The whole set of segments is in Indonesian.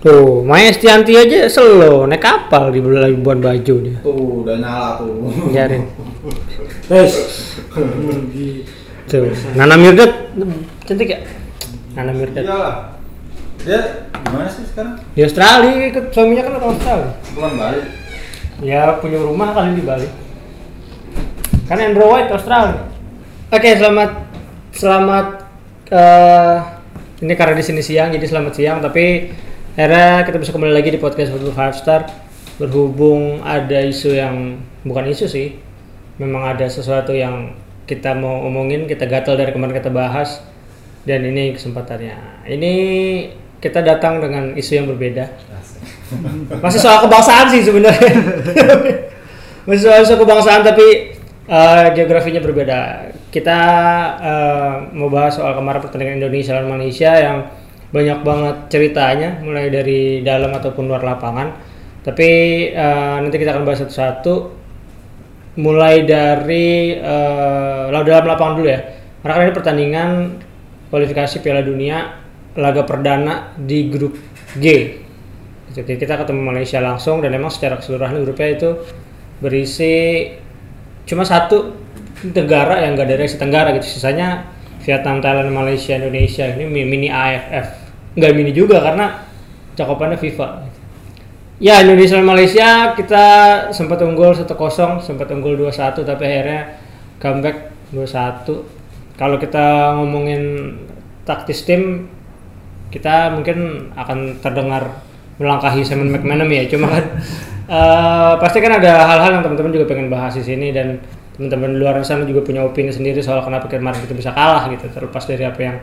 Tuh, Maya Estianti aja slow, naik kapal di Labuan Bajo dia. Tuh, udah nyala tuh. Biarin. Tes. Tuh, Nana Mirdad cantik ya? Nana Mirdad. Iyalah. Dia gimana sih sekarang? Di Australia ikut suaminya kan orang Australia. Bukan balik. Ya punya rumah kali di Bali. Kan Andrew White Australia. Oke, selamat selamat eh ini karena di sini siang jadi selamat siang tapi akhirnya kita bisa kembali lagi di podcast Football Five Star. Berhubung ada isu yang bukan isu sih memang ada sesuatu yang kita mau omongin kita gatel dari kemarin kita bahas dan ini kesempatannya. Ini kita datang dengan isu yang berbeda. Masih soal kebangsaan sih sebenarnya. Masih soal isu kebangsaan tapi eh, geografinya berbeda. Kita eh, mau bahas soal kemarin pertandingan Indonesia lawan Malaysia yang banyak banget ceritanya mulai dari dalam ataupun luar lapangan. Tapi eh, nanti kita akan bahas satu-satu. Mulai dari lalu dalam lapangan dulu ya. Karena kan ini pertandingan kualifikasi Piala Dunia laga perdana di grup G. Jadi kita ketemu Malaysia langsung dan memang secara keseluruhan grupnya itu berisi cuma satu negara yang gak dari Asia Tenggara gitu. Sisanya Vietnam, Thailand, Malaysia, Indonesia ini mi- mini AFF nggak mini juga karena cakupannya FIFA. Ya Indonesia dan Malaysia kita sempat unggul 1-0 sempat unggul 2-1 tapi akhirnya comeback 2-1 kalau kita ngomongin taktis tim kita mungkin akan terdengar melangkahi Simon McManamy ya. Cuma kan eh, pasti kan ada hal-hal yang teman-teman juga pengen bahas di sini dan teman-teman luar sana juga punya opini sendiri soal kenapa kemarin kita bisa kalah gitu terlepas dari apa yang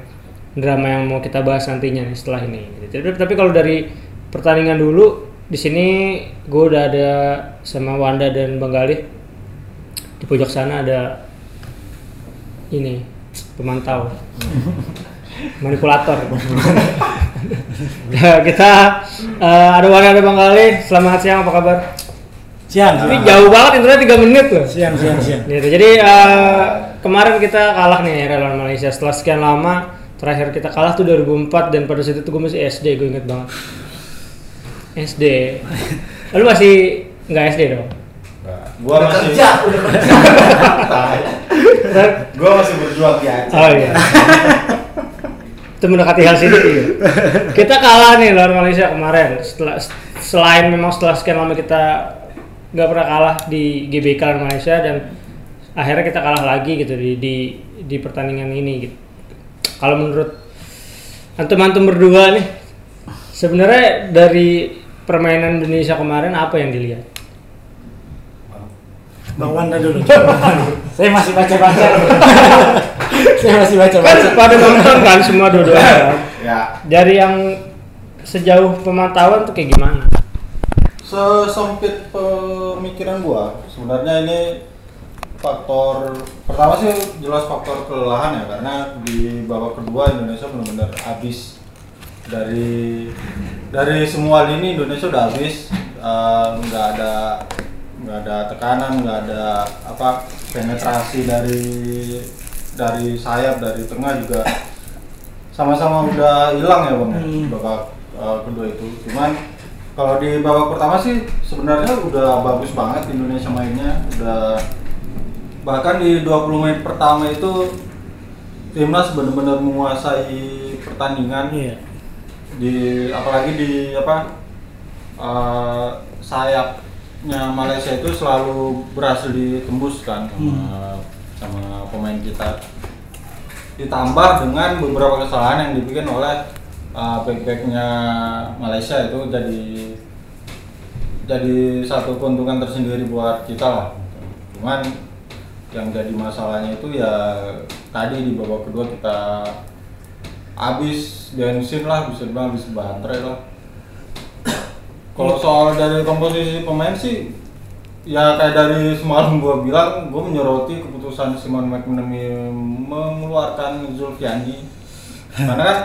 drama yang mau kita bahas nantinya nih setelah ini gitu. tapi, tapi kalau dari pertandingan dulu di sini gue udah ada sama Wanda dan Bang Galih di pojok sana ada ini pemantau manipulator ya, kita eh, ada Wanda ada Bang Galih selamat siang apa kabar Siang. ini jauh banget intronya 3 menit loh Siang, siang, siang. Gitu. Jadi eh, kemarin kita kalah nih akhirnya lawan Malaysia setelah sekian lama. Terakhir kita kalah tuh 2004 dan pada saat itu gue masih SD, gue inget banget. SD. Lalu masih nggak SD dong? Gua Udah masih kerja, udah kerja. gua masih berjuang di Aceh. Oh iya. itu mendekati hal sini iya. Kita kalah nih lawan Malaysia kemarin. Setelah selain memang setelah sekian lama kita nggak pernah kalah di GBK lawan Malaysia dan akhirnya kita kalah lagi gitu di di, di pertandingan ini gitu. Kalau menurut antum-antum berdua nih sebenarnya dari permainan Indonesia kemarin apa yang dilihat? Bang Wanda dulu. Saya masih baca-baca. Saya masih Kan baca-baca. pada nonton kan semua dua-duanya. Ya, Dari yang sejauh pemantauan tuh kayak gimana? sesempit pemikiran gua sebenarnya ini faktor pertama sih jelas faktor kelelahan ya karena di babak kedua Indonesia benar-benar habis. Dari dari semua lini Indonesia udah habis. Nggak ada nggak ada tekanan nggak ada apa penetrasi dari dari sayap dari tengah juga sama-sama udah hilang ya bang ya, Hmm. babak eh, kedua itu. Cuman kalau di babak pertama sih sebenarnya udah bagus banget Indonesia mainnya udah bahkan di 20 menit pertama itu timnas benar-benar menguasai pertandingan. Iya. di apalagi di apa eh, sayapnya Malaysia itu selalu berhasil ditembus kan sama, sama pemain kita. Ditambah dengan beberapa kesalahan yang dibikin oleh uh, back-backnya Malaysia itu jadi jadi satu keuntungan tersendiri buat kita lah. Cuman yang jadi masalahnya itu ya tadi di babak kedua kita habis bensin lah bisa dibilang habis baterai lah. Kalau soal dari komposisi pemain sih ya kayak dari semalam gua bilang gua menyoroti keputusan Simon McManamy mengeluarkan Zulfiandi karena kan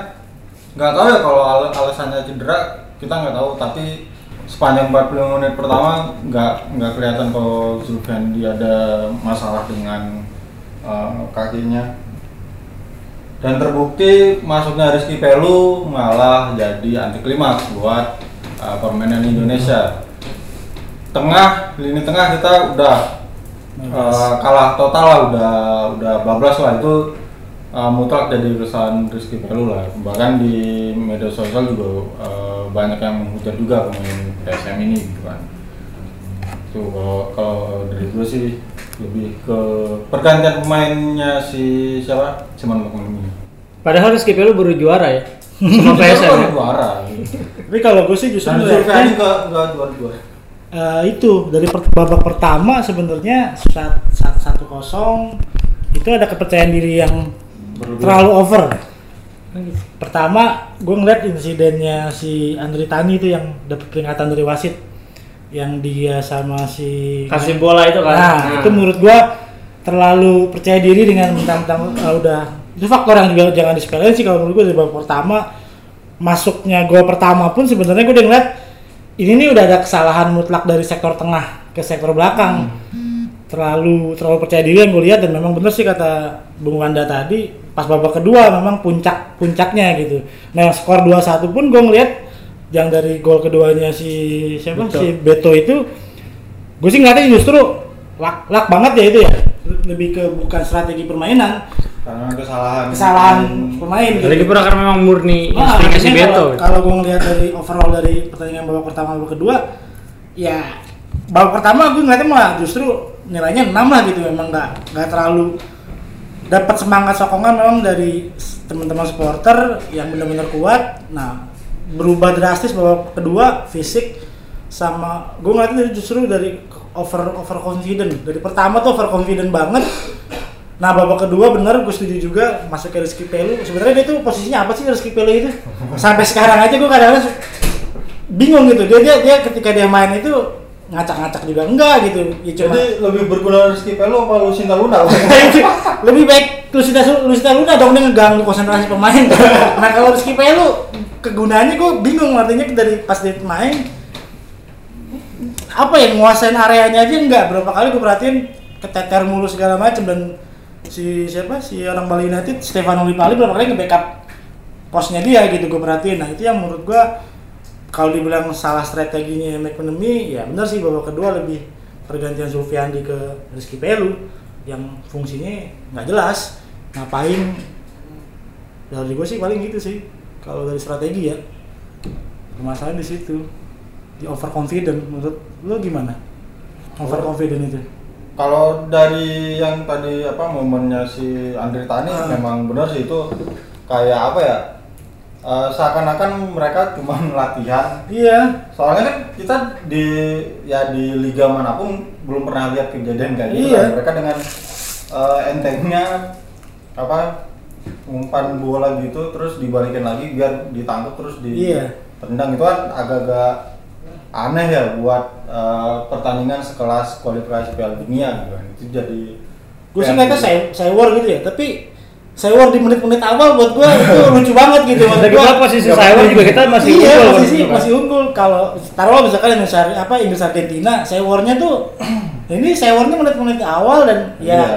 nggak tahu ya kalau al- alasannya cedera kita nggak tahu. Tapi sepanjang 40 menit pertama nggak nggak kelihatan kalau Zulfiandi ada masalah dengan uh, kakinya. Dan terbukti masuknya Rizky Pelu malah jadi anti klimaks buat uh, permainan Indonesia. Tengah lini tengah kita udah uh, kalah total lah, udah udah bablas lah. Itu uh, mutlak jadi kesalahan Rizky Pelu lah. Bahkan di media sosial juga uh, banyak yang menghujat juga pemain PSM ini gitu kan. Tuh kalau kalau dari gue sih lebih ke pergantian pemainnya si siapa? Simon McManamy. Padahal Rizky Pelu baru juara ya. Sama PSM ya. juara. Tapi kalau gue sih justru enggak enggak juara eh, itu dari per- babak pertama sebenarnya satu kosong itu ada kepercayaan diri yang terlalu over. Pertama, gue ngeliat insidennya si Andri Tani itu yang dapat peringatan dari wasit, yang dia sama si Kasih bola itu kan. Nah, itu menurut gua terlalu percaya diri dengan mentang-mentang uh, udah. Itu faktor yang juga jangan disepelein sih kalau menurut gua dari babak pertama masuknya gol pertama pun sebenarnya gua udah ngeliat ini nih udah ada kesalahan mutlak dari sektor tengah ke sektor belakang. Terlalu terlalu percaya diri yang gue lihat dan memang bener sih kata Bung Wanda tadi pas babak kedua memang puncak puncaknya gitu nah skor 2-1 pun gue ngeliat yang dari gol keduanya si siapa Beto. si Beto itu gue sih ngeliatnya justru lak lak banget ya itu ya lebih ke bukan strategi permainan Karena kesalahan kesalahan pemain gitu. Karena memang murni Wah, instingnya si Beto. kalau- Kalau gue ngeliat dari overall dari pertandingan babak pertama babak kedua, ya babak pertama gue ngeliatnya malah justru nilainya 6 lah gitu memang nggak nggak terlalu dapat semangat sokongan memang dari teman-teman supporter yang benar-benar kuat. Nah berubah drastis babak kedua fisik sama gue ngeliatnya justru dari over over confident dari pertama tuh over confident banget Nah babak kedua bener gue setuju juga masuk ke Rizky Pelu. Sebenarnya dia tuh posisinya apa sih Rizky Pelu itu? Sampai sekarang aja gue kadang-kadang bingung gitu. Dia, dia dia ketika dia main itu ngacak-ngacak juga enggak gitu. Ya cuma Jadi lebih berguna Rizky Pelu apa Lucinta Luna? lebih baik Lusita Lusita Luna dong dia ngeganggu konsentrasi pemain. nah kalau Rizky Pelu kegunaannya gue bingung artinya dari pas dia main apa ya nguasain areanya aja enggak berapa kali gue perhatiin keteter mulu segala macam dan si siapa si orang Bali United Stefano Lipali berapa kali nge-backup posnya dia gitu gue perhatiin nah itu yang menurut gue kalau dibilang salah strateginya McManamy ya benar sih babak kedua lebih pergantian Zulfiandi ke Rizky Pelu yang fungsinya nggak jelas. Ngapain? Dari gue sih paling gitu sih. Kalau dari strategi ya permasalahan di situ. Di overconfident menurut lo gimana? Overconfident itu. Kalau dari yang tadi apa momennya si Andri Tani Ah. memang benar sih itu kayak apa ya? Eh, seakan-akan mereka cuma latihan. iya Soalnya kan kita di ya di liga mana pun belum pernah lihat kejadian kayak gitu. Iya. kan. Mereka dengan eh, entengnya apa umpan bola gitu terus dibalikin lagi biar ditangkap terus di Iya. tendang itu kan agak-agak aneh ya buat eh, pertandingan sekelas kualifikasi Piala Dunia gitu kan. Itu jadi gue sih gitu. saya gitu ya tapi Saywar di menit-menit awal buat gue itu lucu banget gitu. Maksud gua. pula posisi Saywar juga kita masih iya, unggul posisi kan. masih unggul. Kalau taruh misalkan Indonesia apa Inggris Argentina Saywarnya tuh ini Saywarnya menit-menit awal dan ya Iya.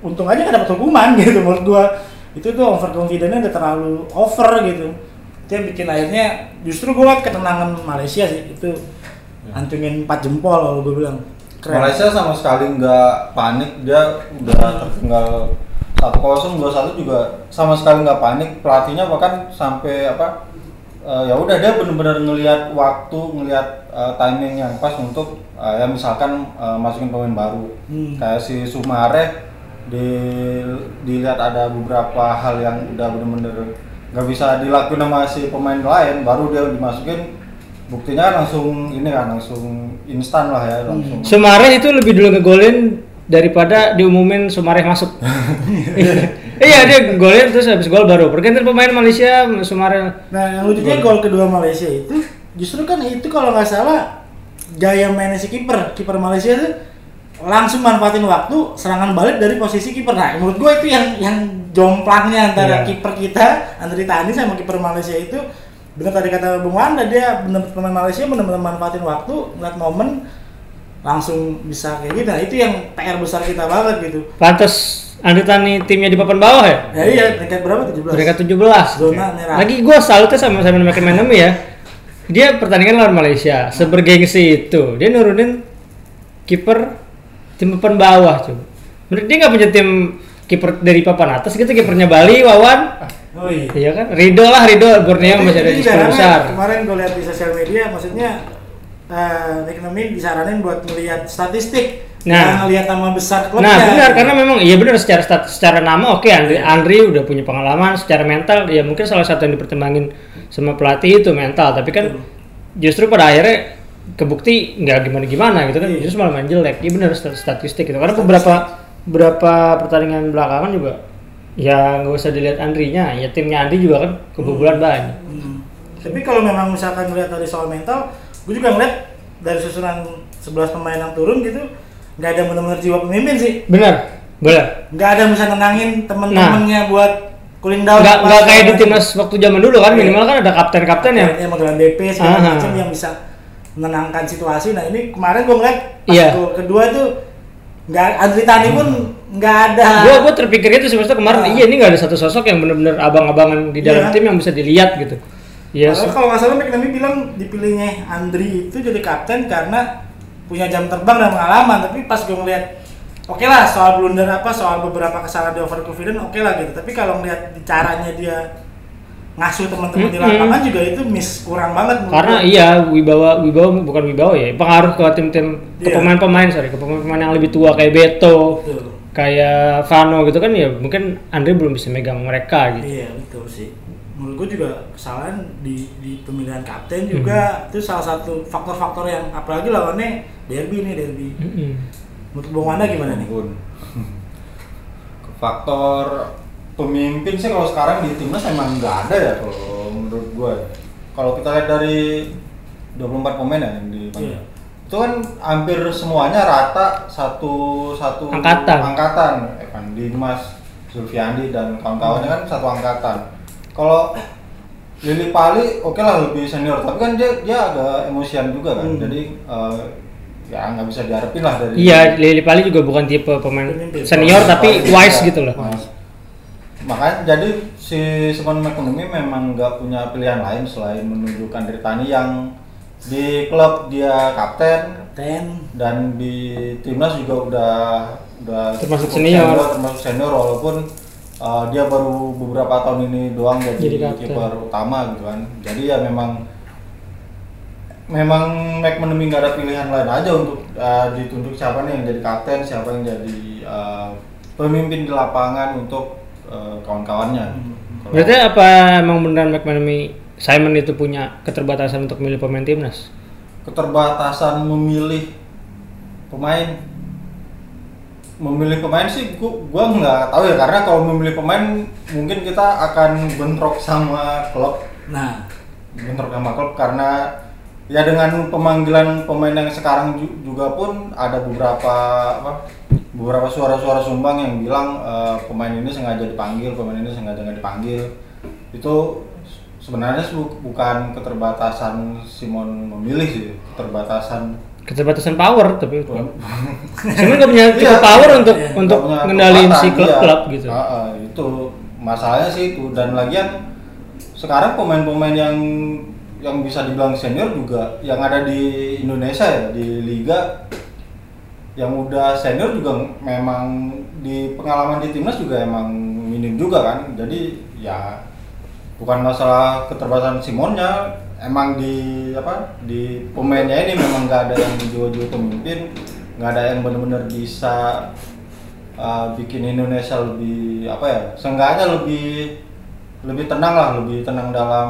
untung aja gak dapat hukuman gitu menurut gua. Itu tuh overconfidentnya udah terlalu over gitu. Itu yang bikin akhirnya justru gua liat ketenangan Malaysia sih itu antungin 4 jempol kalau gua bilang. Keren. Malaysia sama sekali nggak panik dia udah tertinggal satu kosong dua satu juga sama sekali nggak panik. Pelatihnya bahkan sampai apa eh, ya udah dia benar-benar ngelihat waktu ngelihat eh, timing yang pas untuk eh, ya misalkan eh, masukin pemain baru. Hmm. kayak si Sumare di dilihat ada beberapa hal yang udah benar-benar nggak bisa dilakuin sama si pemain lain baru dia dimasukin buktinya kan langsung ini kan langsung instan lah ya langsung. Sumareh itu lebih dulu ngegolin daripada diumumin Sumareh masuk. iya dia golin terus habis gol baru pergantian pemain Malaysia Sumareh. Nah, yang lucunya gol kedua Malaysia itu justru kan itu kalau nggak salah gaya mainnya si kiper, kiper Malaysia itu langsung manfaatin waktu serangan balik dari posisi kiper. Nah, menurut gue itu yang yang jomplangnya antara Iya. kiper kita Andri Tani sama kiper Malaysia itu benar tadi kata Bung Wanda dia benar pemain Malaysia benar-benar manfaatin waktu, ngeliat momen langsung bisa kayak gitu. Nah, itu yang PR besar kita banget gitu. Pantes Andri Tani timnya di papan bawah ya? Ya iya, peringkat berapa? 17. Peringkat 17. Zona merah. Lagi gue salutnya sama Simon McManamy ya. Dia pertandingan lawan Malaysia, sebergengsi itu. Dia nurunin kiper tim papan bawah coba. Menurut dia nggak punya tim kiper dari papan atas gitu kipernya Bali Wawan. Oh iya. Iya kan? Rido lah Rido Borneo masih ada di jarang besar. Kemarin gue lihat di sosial media, maksudnya uh, ekonomi disaranin buat melihat statistik, Nah. ngelihat nama besar klubnya. Nah benar karena memang iya benar secara stat, secara nama oke Andri Andri udah punya pengalaman secara mental ya mungkin salah satu yang dipertimbangin sama pelatih itu mental tapi kan justru pada akhirnya kebukti nggak gimana gimana gitu kan Iya. justru malah main jelek iya benar stat- statistik gitu karena beberapa beberapa pertandingan belakangan juga ya nggak usah dilihat Andrinya ya timnya Andri juga kan kebobolan banyak Hmm. Tapi kalau memang misalkan melihat dari soal mental, gue juga ngeliat dari susunan 11 pemain yang turun gitu, nggak ada benar-benar jiwa pemimpin sih. benar benar Nggak ada bisa nenangin temen-temennya buat cooling down. nggak nggak kayak di timnas waktu zaman dulu kan Iya. minimal kan ada kapten-kapten ya yang modelan BP segala Aha. macam yang bisa menenangkan situasi. Nah ini kemarin gue ngeliat pas Iya. gol kedua tuh nggak Andri Tani pun nggak ada. gue gue terpikir itu semester kemarin Ah. iya ini nggak ada satu sosok yang benar-benar abang-abangan di dalam Iya. tim yang bisa dilihat gitu ya Padahal kalau nggak salah McNamee bilang dipilihnya Andri itu jadi kapten karena punya jam terbang dan pengalaman. Tapi pas gue ngeliat, oke lah soal blunder apa, soal beberapa kesalahan di overconfident oke lah gitu. Tapi kalau ngeliat di caranya dia ngasuh teman-teman di Mm-mm. lapangan juga itu miss kurang banget. karena gue. iya wibawa wibawa bukan wibawa ya pengaruh ke tim-tim ke Iya. pemain-pemain sorry ke pemain-pemain yang lebih tua kayak Beto Betul. kayak Vano gitu kan ya mungkin Andre belum bisa megang mereka gitu Iya betul sih. Menurut gue juga kesalahan di, di pemilihan kapten juga itu salah satu faktor-faktor yang apalagi lawannya derby nih derby. Mm-mm. Menurut Bung Wanda gimana nih? Faktor pemimpin sih kalau sekarang di timnas emang nggak ada ya kalau menurut gue. Kalau kita lihat dari 24 pemain ya yang dipanggil. Iya. Itu kan hampir semuanya rata satu satu Angkatan. angkatan. Evan Dimas, Zulfiandi dan kawan-kawannya kan satu angkatan. Kalau Lili Pali oke lah lebih senior, tapi kan dia dia agak emosian juga kan. Hmm. Jadi eh, ya nggak bisa diharapin lah dari iya Lili Pali juga bukan tipe pemain Pemimpin. senior tapi Pali wise juga. gitu loh Wise. Makanya jadi si Simon McManamy memang nggak punya pilihan lain selain menunjukkan Ritani yang di klub dia kapten Kapten. dan di timnas juga udah udah Termasuk cukup senior. termasuk senior walaupun uh, dia baru beberapa tahun ini doang jadi, Jadi kiper utama gitu kan. Jadi ya memang memang McManamy nggak ada pilihan lain aja untuk uh, ditunjuk siapa nih yang jadi kapten, siapa yang jadi uh, pemimpin di lapangan untuk uh, kawan-kawannya. Hmm. Berarti apa emang beneran McManamy Simon itu punya keterbatasan untuk milih pemain timnas keterbatasan memilih pemain memilih pemain sih gua, gua nggak tahu ya karena kalau memilih pemain mungkin kita akan bentrok sama klub Nah, bentrok sama klub karena ya dengan pemanggilan pemain yang sekarang ju- juga pun ada beberapa apa beberapa suara-suara sumbang yang bilang eh, pemain ini sengaja dipanggil pemain ini sengaja nggak dipanggil. Itu sebenarnya bukan keterbatasan Simon memilih sih keterbatasan keterbatasan power tapi Simon Simon nggak punya cukup Iya, power iya, untuk iya. untuk ngendaliin si kekuatan, klub-klub iya. gitu. Ah, ah, itu masalahnya sih itu. Dan lagian sekarang pemain-pemain yang yang bisa dibilang senior juga yang ada di Indonesia ya di liga yang udah senior juga memang di pengalaman di timnas juga emang minim juga kan. Jadi ya bukan masalah keterbatasan Simonnya emang di apa di pemainnya ini memang nggak ada yang jiwa-jiwa pemimpin nggak ada yang benar-benar bisa uh, bikin Indonesia lebih apa ya seenggaknya lebih lebih tenang lah lebih tenang dalam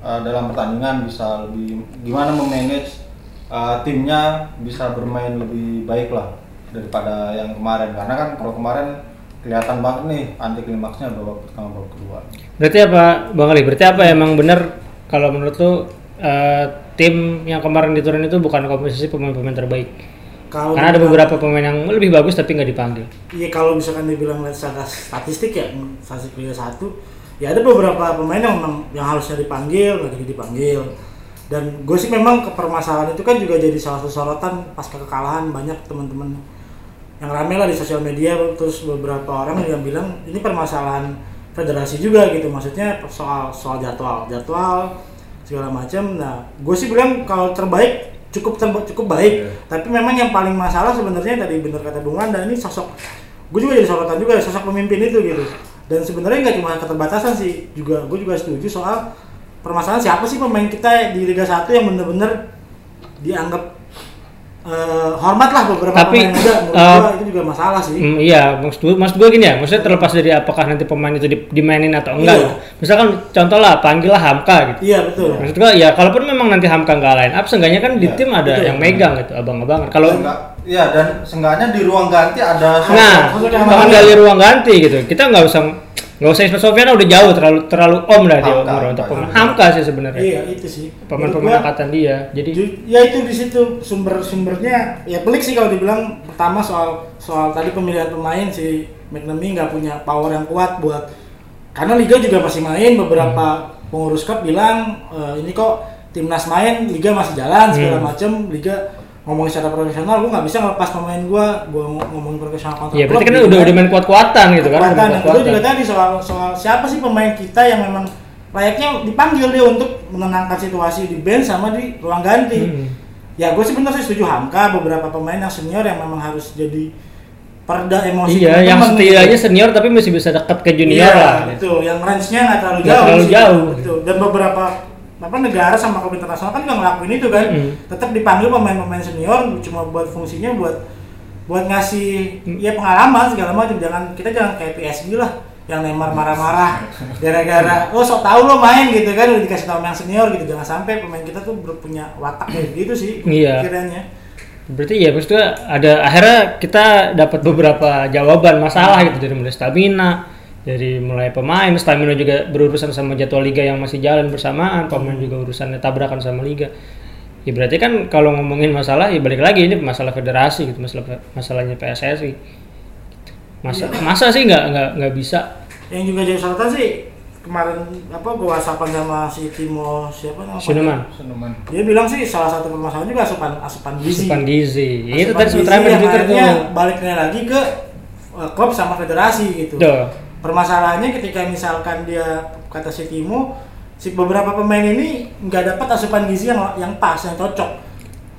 uh, dalam pertandingan bisa lebih gimana memanage uh, timnya bisa bermain lebih baik lah daripada yang kemarin. Karena kan kalau kemarin kelihatan banget nih anti klimaksnya babak pertama babak kedua berarti apa bang Ali? Berarti apa? Emang bener kalau menurut lu eh, tim yang kemarin diturun itu bukan komposisi pemain-pemain terbaik. Kalau karena ada beberapa pemain yang lebih bagus tapi nggak dipanggil. Iya kalau misalkan dibilang secara statistik ya statistik Liga 1 ya ada beberapa pemain yang memang- yang harusnya dipanggil nggak jadi dipanggil. Dan gue sih memang ke permasalahan itu kan juga jadi salah satu sorotan pas kekalahan banyak teman-teman yang rame lah di sosial media terus beberapa orang yang bilang ini permasalahan federasi juga gitu. Maksudnya soal soal jadwal jadwal segala macam. Nah gue sih bilang kalau terbaik cukup ter- cukup baik. Iya. tapi memang yang paling masalah sebenarnya tadi benar kata Bung Wanda ini sosok gue juga jadi sorotan juga sosok pemimpin itu gitu. Dan sebenarnya nggak cuma keterbatasan sih juga gue juga setuju soal permasalahan siapa sih pemain kita di Liga 1 yang bener-bener dianggap eh, hormat lah beberapa Tapi, pemain muda menurut eh, gua itu juga masalah sih Hmm, iya, maksud gue, maksud gue gini ya, maksudnya terlepas dari apakah nanti pemain itu di- dimainin atau enggak. Iya. gitu. Misalkan contoh lah, panggil lah Hamka gitu. iya betul Maksud gue ya, kalaupun memang nanti Hamka nggak line up, seenggaknya kan di Iya, tim ada betul. yang megang gitu, abang-abangan. Kalau Iya dan seenggaknya di ruang ganti ada sosok- nah, namanya- dari ruang ganti gitu, kita nggak usah nggak usah Ismail Sofyan udah jauh terlalu terlalu om lah dia umur untuk pemain. Hamka. Sih sebenarnya. iya itu sih Pemain-pemain angkatan dia. Jadi ya itu di situ sumber-sumbernya ya pelik sih kalau dibilang pertama soal soal tadi pemilihan pemain si McNamee nggak punya power yang kuat buat karena liga juga masih main beberapa pengurus klub bilang "Eh, ini kok timnas main liga masih jalan segala Hmm. macam liga ngomongin secara profesional gua nggak bisa ngelepas pemain gua gua ng- ngomongin profesional kontrak ya berarti kan gitu udah udah main kuat-kuatan gitu kan. Yang kedua kuat-kuatan. juga tadi soal soal siapa sih pemain kita yang memang layaknya dipanggil dia untuk menenangkan situasi di bench sama di ruang ganti. Hmm. Ya gue sih benar sih setuju Hamka beberapa pemain yang senior yang memang harus jadi perda emosi Iya, yang teman-teman setidaknya gitu. senior tapi masih bisa dekat ke junior Iya, lah. Betul, yang range-nya nggak terlalu Nggak jauh. terlalu sih. jauh. Betul. Dan beberapa apa negara sama klub internasional kan juga ngelakuin itu kan. Hmm. Tetap dipanggil pemain-pemain senior cuma buat fungsinya buat buat ngasih Hmm. ya pengalaman segala macam. Jangan kita jangan kayak PSG lah yang Neymar marah-marah gara-gara oh sok tahu lo main gitu kan udah dikasih tahu yang senior gitu jangan sampai pemain kita tuh punya watak kayak gitu sih Iya. pikirannya Berarti ya maksudnya ada akhirnya kita dapat beberapa jawaban masalah gitu dari mulai stamina, dari mulai pemain, stamina juga berurusan sama jadwal liga yang masih jalan bersamaan, pemain juga urusannya tabrakan sama liga. Ya berarti kan kalau ngomongin masalah ya balik lagi ini masalah federasi gitu, masalah masalahnya PSSI. Masa masa sih nggak nggak nggak bisa yang juga jadi sorotan sih kemarin apa gua whatsappan sama si Timo siapa namanya Sinuman, Senuman. dia bilang sih salah satu permasalahan juga asupan asupan gizi asupan gizi. Ya, itu tadi akhirnya baliknya lagi ke uh, klub sama federasi gitu Tuh. Permasalahannya ketika misalkan dia kata si Timo si beberapa pemain ini nggak dapat asupan gizi yang yang pas yang cocok.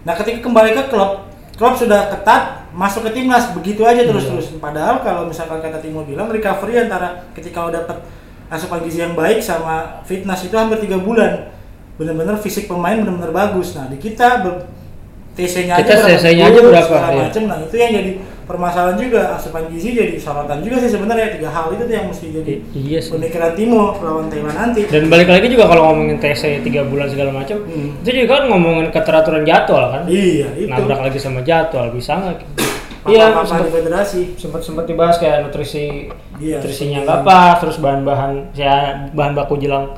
Nah ketika kembali ke klub klub sudah ketat masuk ke timnas begitu aja terus terus padahal kalau misalkan kata Timo bilang recovery antara ketika lo dapat asupan gizi yang baik sama fitness itu hampir tiga bulan. Bener-bener fisik pemain bener-bener bagus. Nah di kita TC-nya aja TC-nya aja berapa, iya. macem. nah itu yang jadi permasalahan juga asupan gizi jadi sorotan juga sih sebenarnya tiga hal itu tuh yang mesti jadi I- iya sih. pemikiran Timo lawan Thailand nanti Dan balik lagi juga kalau ngomongin TC 3 bulan segala macam, Hmm. itu juga kan ngomongin keteraturan jadwal kan. iya itu Nabrak lagi sama jadwal bisa nggak? Iya, sempat federasi sempat sempat dibahas kayak nutrisi Iya, nutrisinya nggak pas, terus bahan-bahan ya bahan baku jelang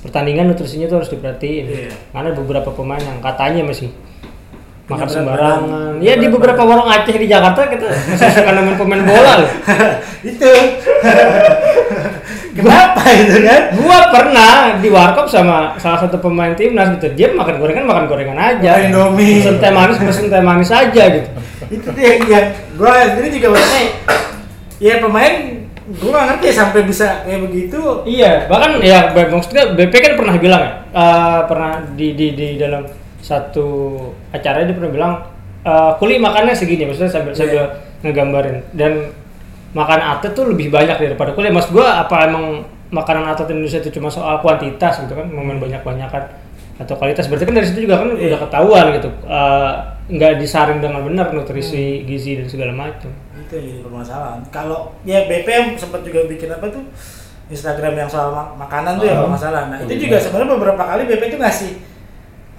pertandingan nutrisinya tuh harus diperhatiin. Iya. Karena beberapa pemain yang katanya masih makan sembarangan. Ya di beberapa warung Aceh di Jakarta kita suka nemuin pemain bola loh. itu kenapa itu kan Gua pernah di warkop sama salah satu pemain timnas gitu. Dia makan gorengan makan gorengan aja. Indomie. Pesen teh manis pesen teh manis aja gitu. itu yang, yang gue sendiri juga berarti ya pemain gue gak ngerti ya sampai bisa kayak begitu Iya, bahkan ya maksudnya BP kan pernah bilang ya, eh, pernah di, di di dalam satu acara dia pernah bilang eh, kuli makannya segini, maksudnya sambil Iya. sambil ngegambarin dan makan atlet tuh lebih banyak daripada kulit. Mas gua apa emang makanan atlet Indonesia itu cuma soal kuantitas gitu kan, momen banyak banyakan atau kualitas berarti kan dari situ juga kan Iya. udah ketahuan gitu eh, nggak disaring dengan benar nutrisi gizi dan segala macam itu yang jadi permasalahan kalau ya BP sempat juga bikin apa tuh Instagram yang soal ma- makanan tuh yang Oh. bermasalah nah itu Iya. juga sebenarnya beberapa kali BP itu ngasih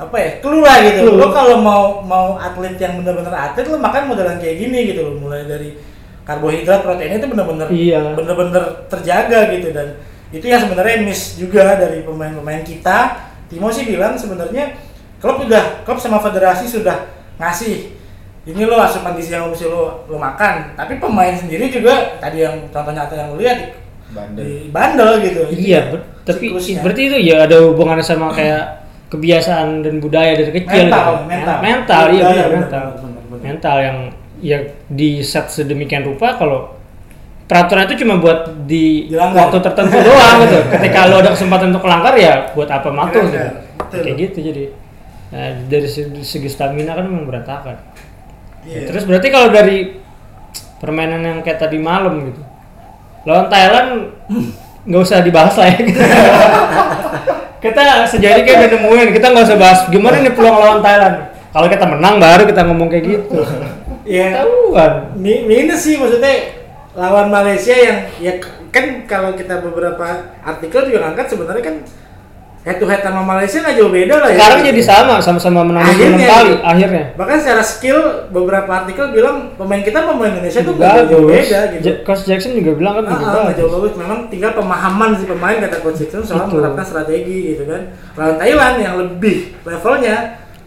apa ya clue lah gitu Clue. lo kalau mau mau atlet yang bener-bener atlet lo makan modelan kayak gini gitu loh mulai dari karbohidrat proteinnya itu bener-bener Iya. bener-bener terjaga gitu dan itu yang sebenarnya miss juga dari pemain-pemain kita Timo sih bilang sebenarnya klub udah klub sama federasi sudah ngasih ini lo asupan gizi yang mesti lo lo makan tapi pemain sendiri juga tadi yang contoh nyata yang lo lihat di Bandel. bandel gitu Itu Iya, ya ber- tapi siklusnya. berarti itu ya ada hubungannya sama kayak kebiasaan dan budaya dari kecil Mental, gitu. mental. mental iya benar, mental benar. mental yang ya di set sedemikian rupa kalau peraturan itu cuma buat di Dilanggar. waktu tertentu doang gitu ketika lo ada kesempatan untuk melanggar ya buat apa matuh gitu kayak gitu jadi nah, dari segi, segi stamina kan memang berantakan Iya. terus berarti kalau dari permainan yang kayak tadi malam gitu lawan Thailand nggak usah dibahas lah ya kita sejauh ini kayak udah nemuin kita nggak usah bahas gimana nih peluang lawan Thailand. Kalau kita menang baru kita ngomong kayak gitu. Iya. tahuan Mi- minus sih maksudnya lawan Malaysia yang ya kan kalau kita beberapa artikel juga ngangkat sebenarnya kan head to head sama Malaysia nggak jauh beda lah ya. sekarang jadi sama sama-sama menang 26 Akhirnya, kali gitu. akhirnya Bahkan secara skill beberapa artikel bilang pemain kita pemain Indonesia tuh nggak jauh beda gitu. Coach Jackson juga bilang kan Ah, juga ah, jauh bagus. Memang tinggal pemahaman si pemain kata Coach Jackson soal Itu. menerapkan strategi gitu kan. Lawan Thailand yang lebih levelnya.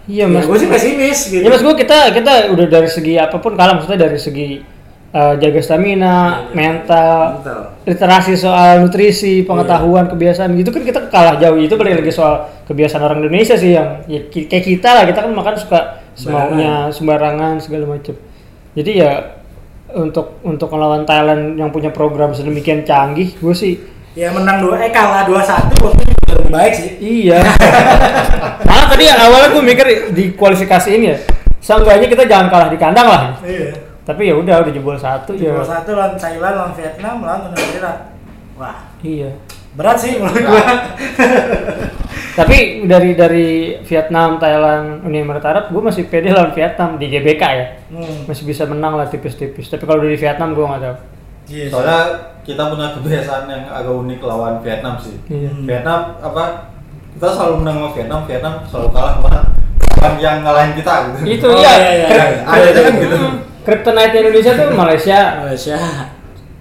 iya ya, mas gue sih pesimis gitu. Ya mas gue kita kita udah dari segi apa pun kalah maksudnya dari segi uh, jaga stamina, mental, Mental. literasi soal nutrisi, pengetahuan, kebiasaan gitu kan kita kalah jauh itu balik lagi soal kebiasaan orang Indonesia sih yang ya, kayak kita lah kita kan makan suka semaunya sembarangan segala macam. Jadi ya untuk untuk melawan Thailand yang punya program sedemikian canggih, gue sih Ya menang dua eh kalah dua satu waktu itu lebih baik sih. Iya. Malah tadi awalnya gue mikir di kualifikasi ini ya, seenggaknya kita jangan kalah di kandang lah. Iya. Tapi ya udah udah jebol satu ya. Jebol satu lawan Thailand, lawan Vietnam, lawan Uni Emirat. Wah, Iya. berat sih menurut gua. Tapi dari dari Vietnam, Thailand, Uni Emirat Arab, gue masih pede lawan Vietnam di GBK ya. Hmm. Masih bisa menang lah tipis-tipis. Tapi kalau dari Vietnam gue nggak tahu. Iya. Soalnya kita punya kebiasaan yang agak unik lawan Vietnam sih. Iya. Hmm. Vietnam apa? Kita selalu menang sama Vietnam, Vietnam selalu kalah sama lawan yang ngalahin kita gitu. Itu Oh, iya. iya, iya. Ada aja kan gitu. Kryptonite Indonesia tuh Malaysia, Malaysia.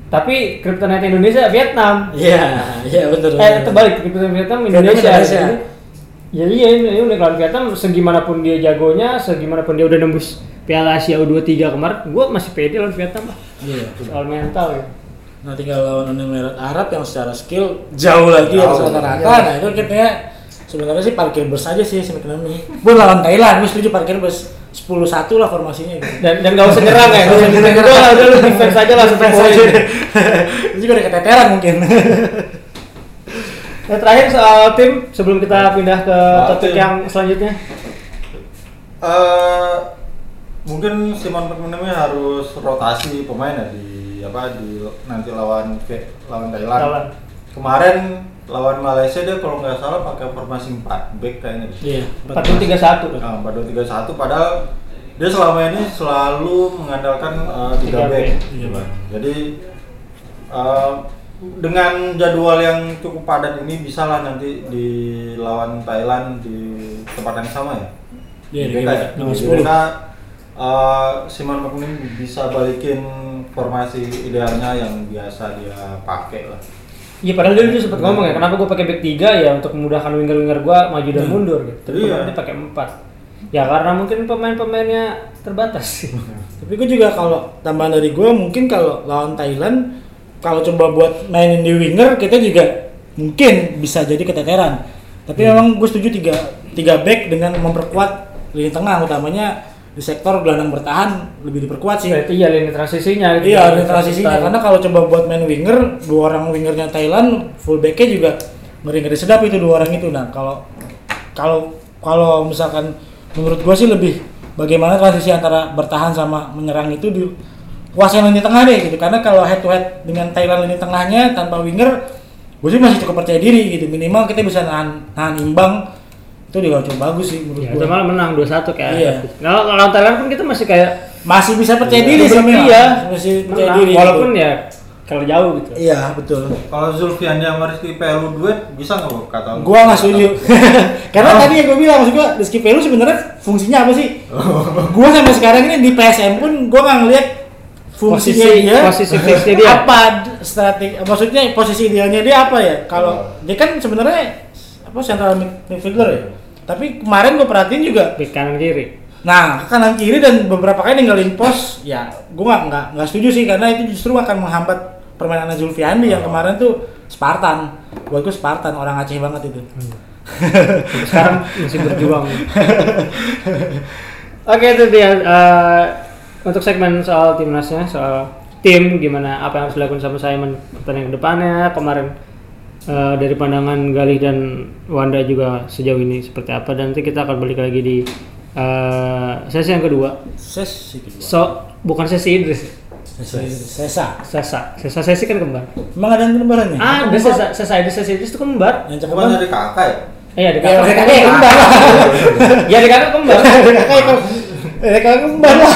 tapi Kryptonite Indonesia Vietnam. Iya, iya betul. Eh, terbalik Kryptonite Vietnam Vietnam Indonesia. Indonesia. Jadi, Ya iya ini, ini udah lawan Vietnam segimanapun dia jagonya, segimanapun dia udah nembus Piala Asia U23 kemarin, gue masih pede lawan Vietnam lah. Iya. Soal mental ya. Nah tinggal lawan Uni Emirat Arab yang secara skill jauh lagi Jauh. atas rata-rata. Nah itu kitanya sebenarnya sih parkir bus aja sih sebenarnya. Gue lawan Thailand, gue setuju parkir bus 10-1 lah formasinya gitu. Dan dan gak usah nyerang ya, gak usah nyerang udah lah, udah lu defense aja lah Defense satu aja. poin. Itu juga udah keteteran mungkin. Nah, terakhir soal tim sebelum kita pindah ke Soal topik tim. yang selanjutnya. Eh, mungkin Simon McManamy harus rotasi pemain ya di apa di nanti lawan lawan Thailand. Thailand. Kemarin lawan Malaysia dia kalau nggak salah pakai formasi 4 back kayaknya. Iya. 4-3-1. Nah, 4-2-3-1 padahal dia selama ini selalu mengandalkan uh, 3 Tiga back. back. gitu kan. Jadi uh, dengan jadwal yang cukup padat ini bisa lah nanti di lawan Thailand di tempat yang sama ya. Iya, di GBK ya. GBK, nomor Di 10. GBK, uh, Simon bisa balikin formasi idealnya yang biasa dia pakai lah. Iya padahal dia dulu sempat ngomong ya, kenapa gue pakai back 3 ya untuk memudahkan winger-winger gue maju dan mundur gitu. Tapi Iya. dia pakai 4. Ya karena mungkin pemain-pemainnya terbatas sih. Tapi gue juga kalau tambahan dari gue mungkin kalau lawan Thailand kalau coba buat mainin di winger kita juga mungkin bisa jadi keteteran. Tapi memang gue setuju tiga tiga back dengan memperkuat lini tengah utamanya di sektor gelandang bertahan lebih diperkuat sih. Berarti ya lini transisinya gitu. Iya, lini transisinya karena kalau coba buat main winger, dua orang wingernya Thailand, full backnya juga ngeri-ngeri sedap itu dua orang itu. Nah, kalau kalau kalau misalkan menurut gua sih lebih bagaimana transisi antara bertahan sama menyerang itu di kuasain lini tengah deh gitu. Karena kalau head to head dengan Thailand lini tengahnya tanpa winger, gue sih masih cukup percaya diri gitu. Minimal kita bisa nahan nahan imbang. Itu juga cukup bagus sih menurut Ya, itu malah menang 2-1 kayak. Iya. Nah, kalau lawan Thailand pun kita masih kayak Masih bisa percaya Iya. diri sih memang. Iya. Masih percaya menang, diri. walaupun gitu. ya kalau jauh gitu. Iya, betul. Kalau Zulfian sama Rizky Pelu duet bisa nggak kata lu? Gua nggak setuju. Karena tadi yang gue bilang maksud gua Rizky Pelu sebenarnya fungsinya apa sih? gua sampai sekarang ini di PSM pun gua nggak ngeliat fungsinya Posisi- dia. posisi fixnya dia. Apa strategi maksudnya posisi idealnya dia apa ya? Kalau dia kan sebenarnya apa central mid- midfielder ya. Tapi kemarin gue perhatiin juga Back kanan kiri. Nah, kanan kiri dan beberapa kali ninggalin pos, ya gue nggak nggak nggak setuju sih karena itu justru akan menghambat permainan Zulfiandi yang kemarin tuh Spartan. Buat gue Spartan orang Aceh banget itu. Sampai sekarang masih berjuang. Oke itu dia eh, untuk segmen soal timnasnya, soal tim gimana apa yang harus dilakukan sama Simon pertandingan ke depannya kemarin eh, dari pandangan Galih dan Wanda juga sejauh ini seperti apa dan nanti kita akan balik lagi di eh, sesi yang kedua. Sesi kedua. So bukan sesi Idris, Sesi Sesa. Sesa, Sesa sesi kan kembar. Emang ada yang kembarannya? Ah, ada Sesa, Sesa Idris, Sesa Idris itu kembar. Yang Bukan banget. dari kakak ya? Iya, di Ya, kakak. kayak kembar. Ya di kakak kembar. Mereka kembar lah.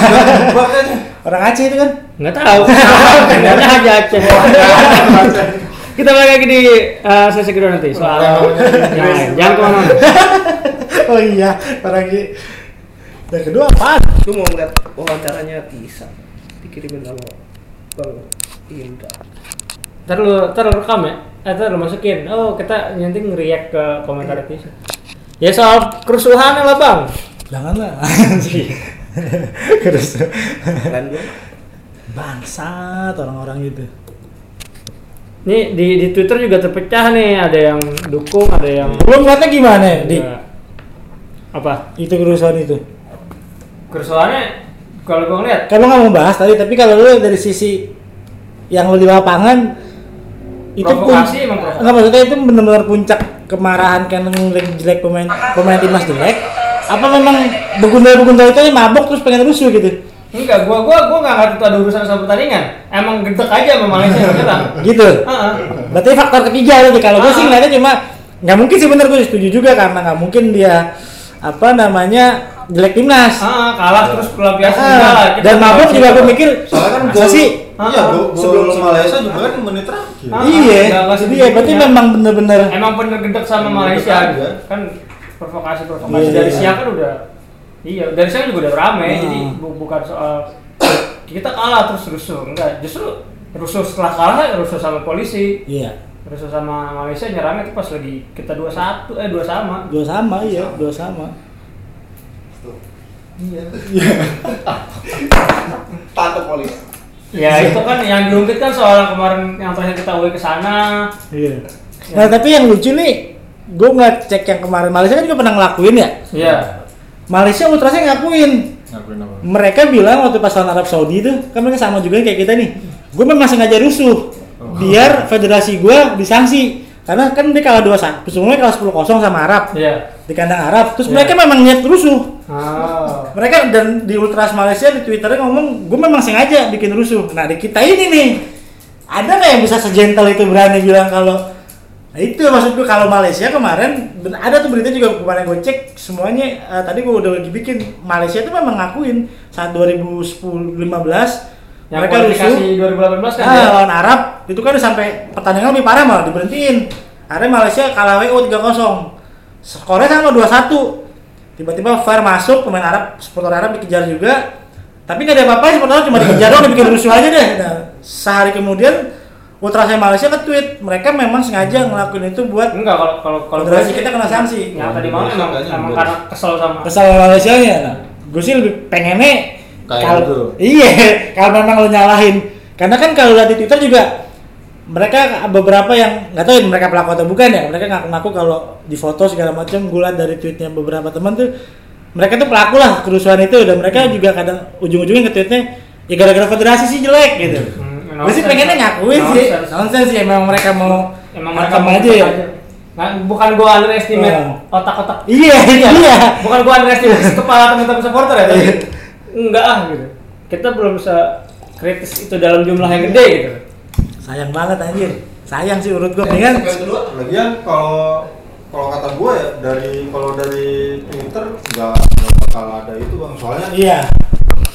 Makanya. Orang Aceh itu kan. Nggak tahu. Ternyata aja Aceh. Kita balik lagi di eh, sesi kedua nanti soal yang lain. Jangan ke mana-mana. Oh iya, ini. Yang kedua apaan? Gue mau ngeliat wawancaranya Tisa dikirimin sama Bang Indra. Ntar lu, ntar lu rekam ya? Eh, ntar lu masukin. Oh, kita nanti nge-react ke komentar itu. Ya soal kerusuhan lah bang. Janganlah. Gue. bangsat orang-orang gitu. Nih di, di Twitter juga terpecah nih. Ada yang dukung, ada yang Belum ngeliatnya gimana, Di? Enggak. apa? Itu kerusuhan itu. Kerusuhannya kalau gue ngeliat Kan lu nggak mau bahas tadi, tapi kalau lu dari sisi yang lu di lapangan itu Provokasi provokasi. Enggak maksudnya itu benar-benar puncak kemarahan karena ngeliat jelek pemain pemain timnas jelek. Apa memang begundal-begundal itu mabok terus pengen rusuh gitu? Enggak, gua gua gua nggak ngerti itu ada urusan sama pertandingan. Emang gedek aja sama Malaysia menyerang. Gitu. Heeh. Berarti faktor ketiga lagi kalau gue sih Ah. ngeliatnya cuma nggak mungkin sih bener gue setuju juga karena nggak mungkin dia apa namanya jelek timnas. Heeh, kalah terus pelampiasan Ah, juga lah. Kita dan mabuk juga gue mikir Soalnya kan gol, sih iya gol, sebelum- Malaysia juga kan menit terakhir. Ah. iya jadi ya berarti memang bener-bener Emang bener gedek sama Malaysia aja. kan provokasi provokasi Iya, dari iya. siang kan udah iya dari siang juga udah rame Ah. jadi bu- bukan soal kita kalah terus rusuh enggak. Justru rusuh setelah kalah rusuh sama polisi. Iya. Rusuh sama Malaysia nyerangnya itu pas lagi kita dua satu eh dua sama. Dua sama iya dua sama. Tante polis. ya itu kan yang diungkit kan soal yang kemarin yang terakhir kita away ke sana. Iya. Nah tapi yang lucu nih gue nggak cek yang kemarin Malaysia kan juga pernah ngelakuin ya? Iya Malaysia ultrasnya ngakuin. Ngakuin apa? mereka bilang waktu pas lawan Arab Saudi itu kan mereka sama juga kayak kita nih. Gue memang sengaja rusuh. Biar federasi gue disanksi. Karena kan dia kalah dua satu sebelumnya kalah 10 kosong sama Arab. Iya. Di kandang Arab. Terus Iya. mereka memang niat rusuh. Oh. mereka dan di ultras Malaysia di twitternya ngomong gue memang sengaja bikin rusuh. Nah di kita ini nih ada nggak yang bisa sejentel itu berani bilang kalau nah itu maksud gue kalau Malaysia kemarin ada tuh berita juga kemarin gue cek semuanya eh, tadi gue udah lagi bikin Malaysia itu memang ngakuin saat 2010 15 yang mereka rusuh 2018 kan Ah, ya? lawan Arab itu kan sampai pertandingan lebih parah malah diberhentiin. Akhirnya Malaysia kalah WO 3-0. Skornya sama 2-1. Tiba-tiba VAR masuk, pemain Arab, supporter Arab dikejar juga. Tapi nggak ada apa-apa, supporter cuma dikejar doang, dibikin rusuh aja deh. Nah, sehari kemudian Ultrasnya Malaysia nge-tweet, mereka memang sengaja ngelakuin itu buat enggak kalau kalau kalau kita kena sanksi. yang tadi malam emang, Kayaknya emang belum. karena kesel sama kesal Malaysia nya. Nah, gue sih lebih pengennya Kayak kalau gitu. iya kalau memang lo nyalahin karena kan kalau lihat di Twitter juga mereka beberapa yang nggak tahu ya mereka pelaku atau bukan ya mereka ngaku-ngaku kalau di foto segala macam gue lihat dari tweetnya beberapa teman tuh mereka tuh pelaku lah kerusuhan itu dan mereka juga kadang ujung-ujungnya nge-tweetnya ya gara-gara federasi sih jelek gitu Hmm, gue sih pengennya ngakuin sih. Nonsense. sih emang mereka mau emang mereka mau aja ya. Nah, bukan gua underestimate Oh. otak-otak. Iya iya. Bukan gua underestimate kepala teman-teman supporter ya tapi Iya. enggak ah gitu. Kita belum bisa kritis itu dalam jumlah yang gede gitu. Sayang banget anjir. Sayang sih urut mendingan Yang kedua, lagian kalau kalau kata gue ya dari kalau dari Twitter nggak bakal ada itu bang. Soalnya iya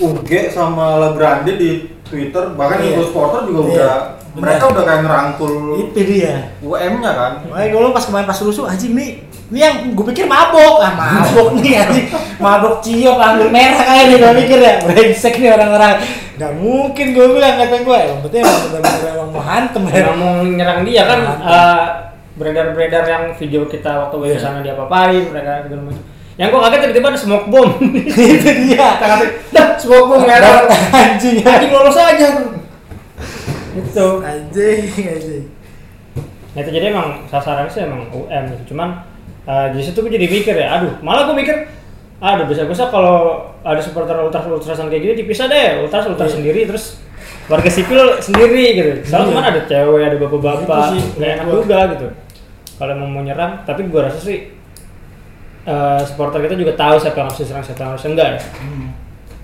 UG sama Legrande di Twitter bahkan Iya. Eagle Supporter juga Iya, udah benar. mereka udah kayak ngerangkul itu dia. UM-nya kan. Makanya gue pas kemarin pas rusuh anjing nih ini yang gue pikir mabok. Ah mabok nih anjing. Mabok ciok anggur merah kayak nih gue pikir ya. Brengsek nih orang-orang. Nggak mungkin gue bilang kata gue emang betul emang bener-bener emang mau hantem. Ya emang mau nyerang dia kan eh, beredar-beredar yang video kita waktu di sana dia apa-apain mereka segala macam yang gua kaget tiba-tiba ada smoke bomb. Itu dia. Kata dah smoke bomb ya anjing. Anjing lolos aja tuh. Itu anjing anjing. Nah, itu jadi emang sasarannya sih emang UM gitu. Cuman Eh, di situ gue jadi mikir ya aduh malah gue mikir aduh bisa bisa kalau ada supporter ultras ultrasan kayak gini dipisah deh ultras ultras Iya. sendiri terus warga sipil sendiri gitu. Soalnya Iya. kan ada cewek ada bapak-bapak sih, nggak enak gua- juga gitu. Kalau mau nyerang tapi gue rasa sih eh, supporter kita juga tahu siapa yang harus diserang siapa yang harus enggak ya? Hmm.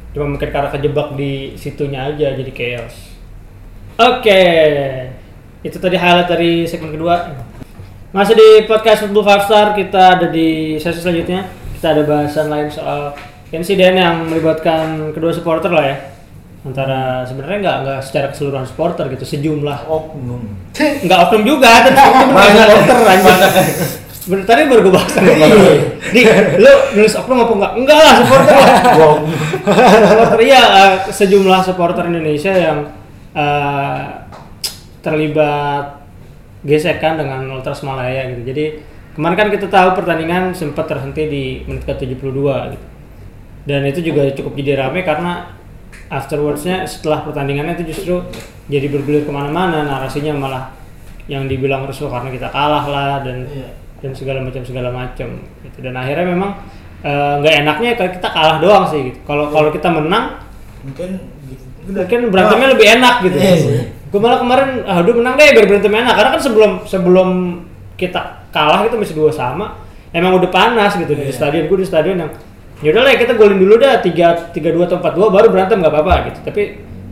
cuma mungkin karena kejebak di situnya aja jadi chaos. Oke. Itu tadi highlight dari segmen kedua. Masih di podcast Football Five Star kita ada di sesi selanjutnya. Kita ada bahasan lain soal insiden yang melibatkan kedua supporter lah ya. Antara sebenarnya nggak nggak secara keseluruhan supporter gitu sejumlah. Oknum. nggak oknum juga bukan supporter anjing Bener, tadi baru gue bahas sama lu. Di, lu nulis oknum apa enggak? Enggak lah, supporter lah. supporter iya eh, sejumlah supporter Indonesia yang eh, terlibat gesekan dengan Ultras Malaya gitu. Jadi kemarin kan kita tahu pertandingan sempat terhenti di menit ke-72 gitu. Dan itu juga cukup jadi rame karena afterwardsnya setelah pertandingannya itu justru jadi bergulir ke mana-mana narasinya malah yang dibilang rusuh karena kita kalah lah dan Iya. Dan segala macam segala macam gitu dan akhirnya memang eh, nggak enaknya kalau kita kalah doang sih gitu. kalau kalau kita menang Mungkin gitu. mungkin berantemnya lebih enak gitu Iya sih. gue malah kemarin aduh menang deh biar berantem enak karena kan sebelum sebelum kita kalah itu masih dua sama emang udah panas gitu di Iya. stadion gue di stadion yang yaudah lah kita golin dulu dah tiga tiga dua atau empat dua baru berantem nggak apa-apa gitu tapi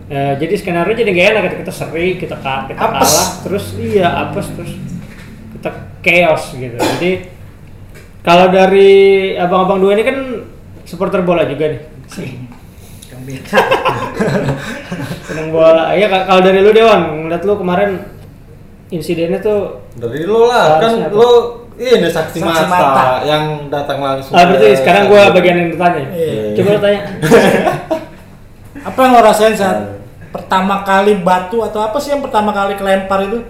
eh, jadi skenario jadi gak enak gitu. kita seri kita kita kalah terus iya apes terus kita chaos gitu jadi kalau dari abang-abang dua ini kan supporter bola juga nih Yang beda. seneng bola iya ka- kalau dari lu Dewan ngeliat lu kemarin insidennya tuh Dari lo lah, kan apa? lo ini saksi, Saksi mata, mata. yang datang langsung. ah berarti sekarang gua bagian yang ditanya Iya. coba lu tanya Apa yang lo rasain saat pertama kali batu atau apa sih yang pertama kali kelempar itu?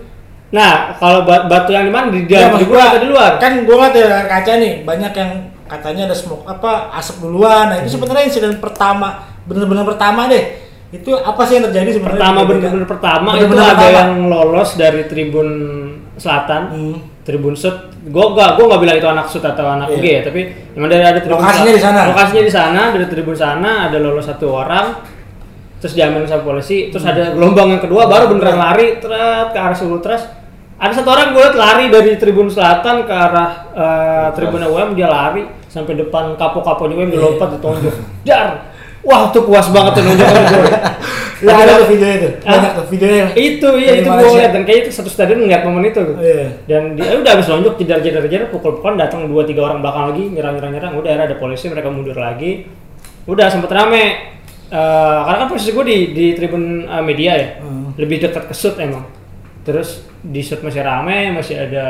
Nah kalau ba- batu yang di mana di Ya, dalam maksud di gua atau di luar Kan gua dari layar kaca nih, banyak yang katanya ada smoke apa asap duluan. Nah, itu sebenarnya insiden pertama, bener-bener pertama deh. Itu apa sih yang terjadi sebenarnya? pertama bener-bener pertama Bener-bener itu ada pertama. yang lolos dari tribun selatan Hmm. tribun sud gua gak gua nggak bilang itu anak sud atau anak Iya. G ya tapi memang dari ada tribun Lokasinya di sana. lokasinya di sana dari tribun sana ada lolos satu orang terus diamankan sama polisi terus ada gelombang yang kedua baru beneran lari tret ke arah Ultras ada satu orang gue liat lari dari tribun selatan ke arah eh, tribun UM dia lari sampai depan kapo-kapo UM dia lompat ditonjok. Dar! Wah tuh puas banget tuh gue Ya, ada tuh videonya tuh. Ah. Banyak tuh videonya. itu iya itu gue liat. Dan kayak itu satu stadion ngeliat momen itu. Iya. dan dia udah habis lonjok jedar jedar jedar pukul pukulan datang dua tiga orang belakang lagi nyerang nyerang nyerang udah ada polisi mereka mundur lagi. Udah sempet rame Eh, karena kan posisi gue di di tribun eh, media ya. Hmm. lebih dekat ke sud emang. Terus di sud masih rame masih ada